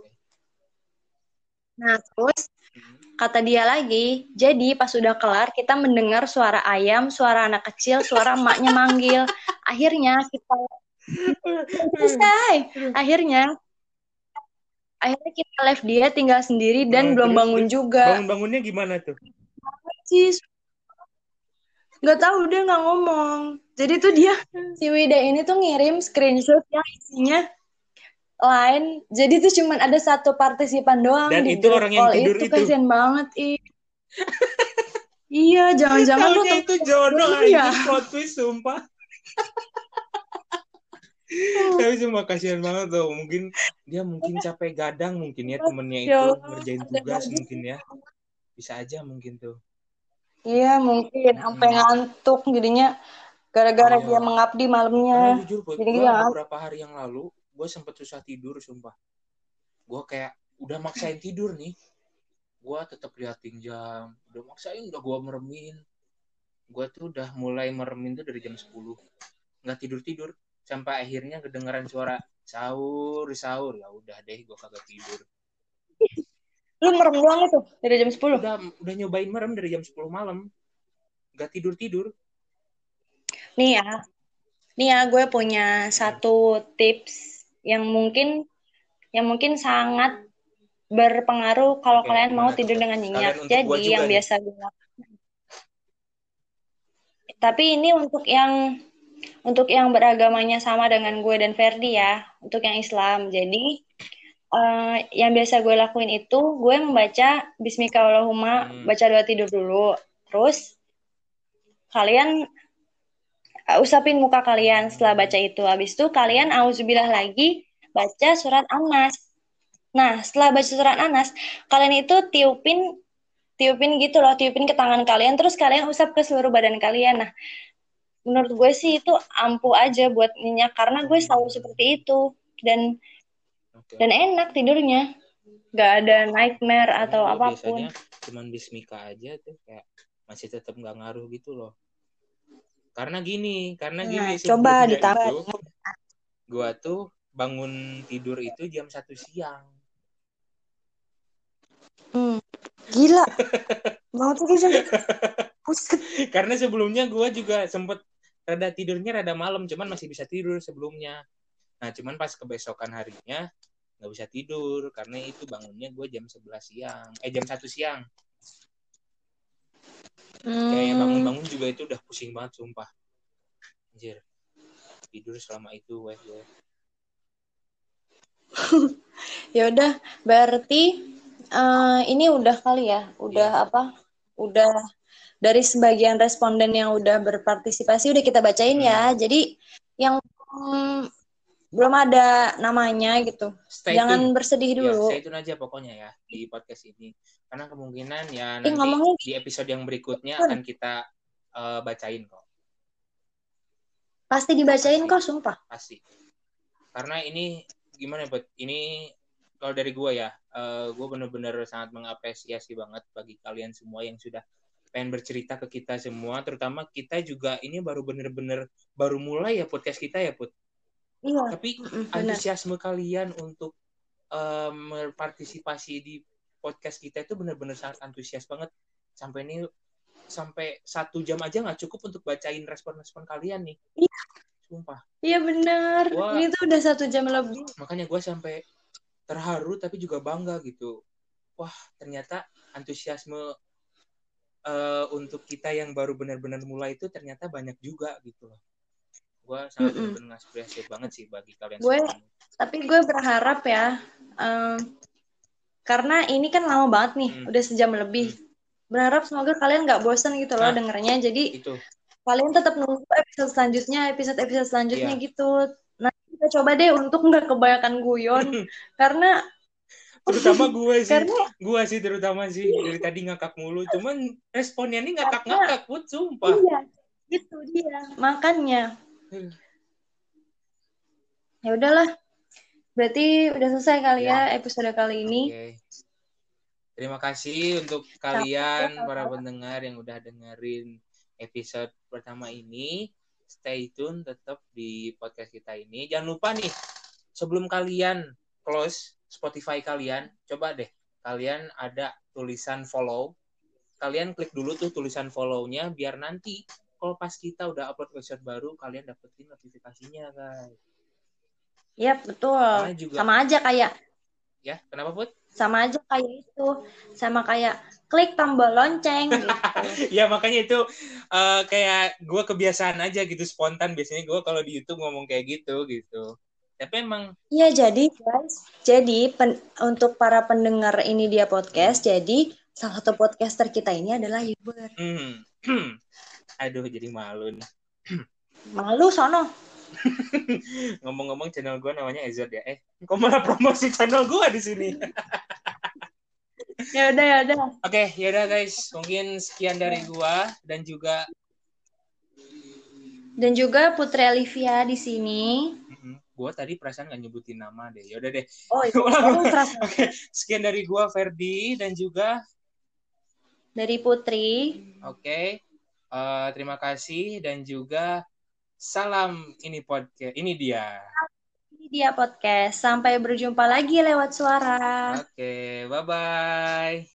Nah, terus kata dia lagi, jadi pas udah kelar kita mendengar suara ayam, suara anak kecil, suara emaknya manggil. Akhirnya kita selesai. Akhirnya akhirnya kita live dia tinggal sendiri dan Nah, belum terus, bangun terus juga. Bangun-bangunnya gimana tuh? Sih, nggak tahu dia nggak ngomong. Jadi tuh dia si Wida ini tuh ngirim screenshot yang isinya lain. Jadi tuh cuman ada satu partisipan doang Dan di itu orang yang tidur itu. itu. Kasian banget ih. iya, jangan-jangan lu tuh itu Iya. plot twist sumpah. Tapi cuma kasihan banget tuh. Mungkin dia mungkin capek gadang mungkin ya temennya Ya itu ngerjain tugas mungkin ya. Bisa aja mungkin tuh. Iya, mungkin sampai Hmm. ngantuk jadinya gara-gara Iya. dia mengabdi Karena malamnya. jujur buat Jadi gue dia beberapa hari yang lalu gue sempet susah tidur sumpah. Gue kayak udah maksain tidur nih. Gue tetap liatin jam. Udah maksain udah gue meremin. Gue tuh udah mulai meremin tuh dari jam 10. Nggak tidur-tidur. Sampai akhirnya kedengeran suara sahur, sahur. Ya udah deh gue kagak tidur. lu merem doang itu dari jam 10. Udah, udah nyobain merem dari jam 10 malam. Nggak tidur-tidur. Nih ya, nih ya gue punya satu tips yang mungkin yang mungkin sangat berpengaruh kalau Oke, kalian mau tidur dengan nyenyak. Jadi yang nih. biasa gue. Tapi ini untuk yang untuk yang beragamanya sama dengan gue dan Ferdi ya, untuk yang Islam. Jadi eh, yang biasa gue lakuin itu gue membaca Bismika Allahumma, Hmm. baca doa tidur dulu. Terus kalian uh, usapin muka kalian setelah baca itu. Habis itu kalian auzubillah lagi baca surat An-Nas. Nah, setelah baca surat Anas, kalian itu tiupin tiupin gitu loh, tiupin ke tangan kalian terus kalian usap ke seluruh badan kalian. Nah, menurut gue sih itu ampuh aja buat minyak karena gue selalu seperti itu dan okay. dan enak tidurnya. Gak ada nightmare nah, atau apa pun. Biasanya cuman bismika aja tuh kayak masih tetap nggak ngaruh gitu loh. Karena gini, karena nah, gini coba ditambah. Gua tuh bangun tidur itu jam satu siang. Hmm. Gila. Mau tidur jam Karena sebelumnya gue juga sempet rada tidurnya rada malam, cuman masih bisa tidur sebelumnya. Nah, cuman pas kebesokan harinya nggak bisa tidur karena itu bangunnya gue jam 11 siang, eh jam satu siang. Hmm. Kayak bangun-bangun juga itu udah pusing banget sumpah. Anjir. Tidur selama itu gue. ya udah, berarti uh, ini udah kali ya, udah yeah. apa? Udah dari sebagian responden yang udah berpartisipasi udah kita bacain ya. hmm. Jadi yang hmm, belum ada namanya gitu. Stay Jangan tune. bersedih iya, dulu. Ya, stay tune aja pokoknya ya di podcast ini. Karena kemungkinan ya nanti ngomongin... di episode yang berikutnya akan kita uh, bacain kok. Pasti dibacain Pasti. kok, sumpah. Pasti. Karena ini gimana ya, buat ini kalau dari gue ya, uh, eh, gue bener-bener sangat mengapresiasi banget bagi kalian semua yang sudah pengen bercerita ke kita semua, terutama kita juga ini baru bener-bener baru mulai ya podcast kita ya Put. Iya. Tapi bener. antusiasme kalian untuk um, berpartisipasi di podcast kita itu bener-bener sangat antusias banget. Sampai ini sampai satu jam aja nggak cukup untuk bacain respon-respon kalian nih. Iya. Sumpah. Iya benar. Ini tuh udah satu jam lebih. Makanya gue sampai terharu tapi juga bangga gitu wah ternyata antusiasme uh, untuk kita yang baru benar-benar mulai itu ternyata banyak juga gitu loh gue sangat mm -mm. benar-benar banget sih bagi kalian gue semua. tapi gue berharap ya um, karena ini kan lama banget nih hmm. udah sejam lebih hmm. berharap semoga kalian nggak bosan gitu loh nah, dengernya jadi itu. kalian tetap nunggu episode selanjutnya episode episode selanjutnya yeah. gitu kita coba deh untuk nggak kebanyakan guyon karena terutama gue sih. Karena, gue sih terutama sih. Dari tadi ngakak mulu. Cuman responnya ini ngakak-ngakak put sumpah. Iya gitu dia. Makannya ya udahlah. Berarti udah selesai kali ya, ya. episode kali ini. Okay. terima kasih untuk kalian para pendengar yang udah dengerin episode pertama ini. Stay tune tetap di podcast kita ini. Jangan lupa nih, sebelum kalian close Spotify kalian, coba deh kalian ada tulisan follow. Kalian klik dulu tuh tulisan follow-nya biar nanti kalau pas kita udah upload episode baru kalian dapetin notifikasinya, guys. Iya, betul. Juga, Sama aja kayak Ya, kenapa, Put? Sama aja kayak itu. Sama kayak klik tombol lonceng gitu. ya makanya itu uh, kayak gue kebiasaan aja gitu spontan biasanya gue kalau di YouTube ngomong kayak gitu gitu tapi emang iya jadi guys jadi pen, untuk para pendengar ini dia podcast jadi salah satu podcaster kita ini adalah youtuber hmm. aduh jadi malu nih. Malu sono. Ngomong-ngomong channel gue namanya Ezod ya. Eh kok malah promosi channel gue di sini? Ya udah ya udah. Oke okay, ya udah guys. Mungkin sekian dari gua dan juga dan juga Putri Olivia di sini gua tadi perasaan nggak nyebutin nama deh ya udah deh oh iya oke okay. sekian dari gua Ferdi dan juga dari Putri oke okay. uh, eh, terima kasih dan juga salam ini podcast ini dia dia podcast. Sampai berjumpa lagi lewat suara. Oke, okay, bye-bye.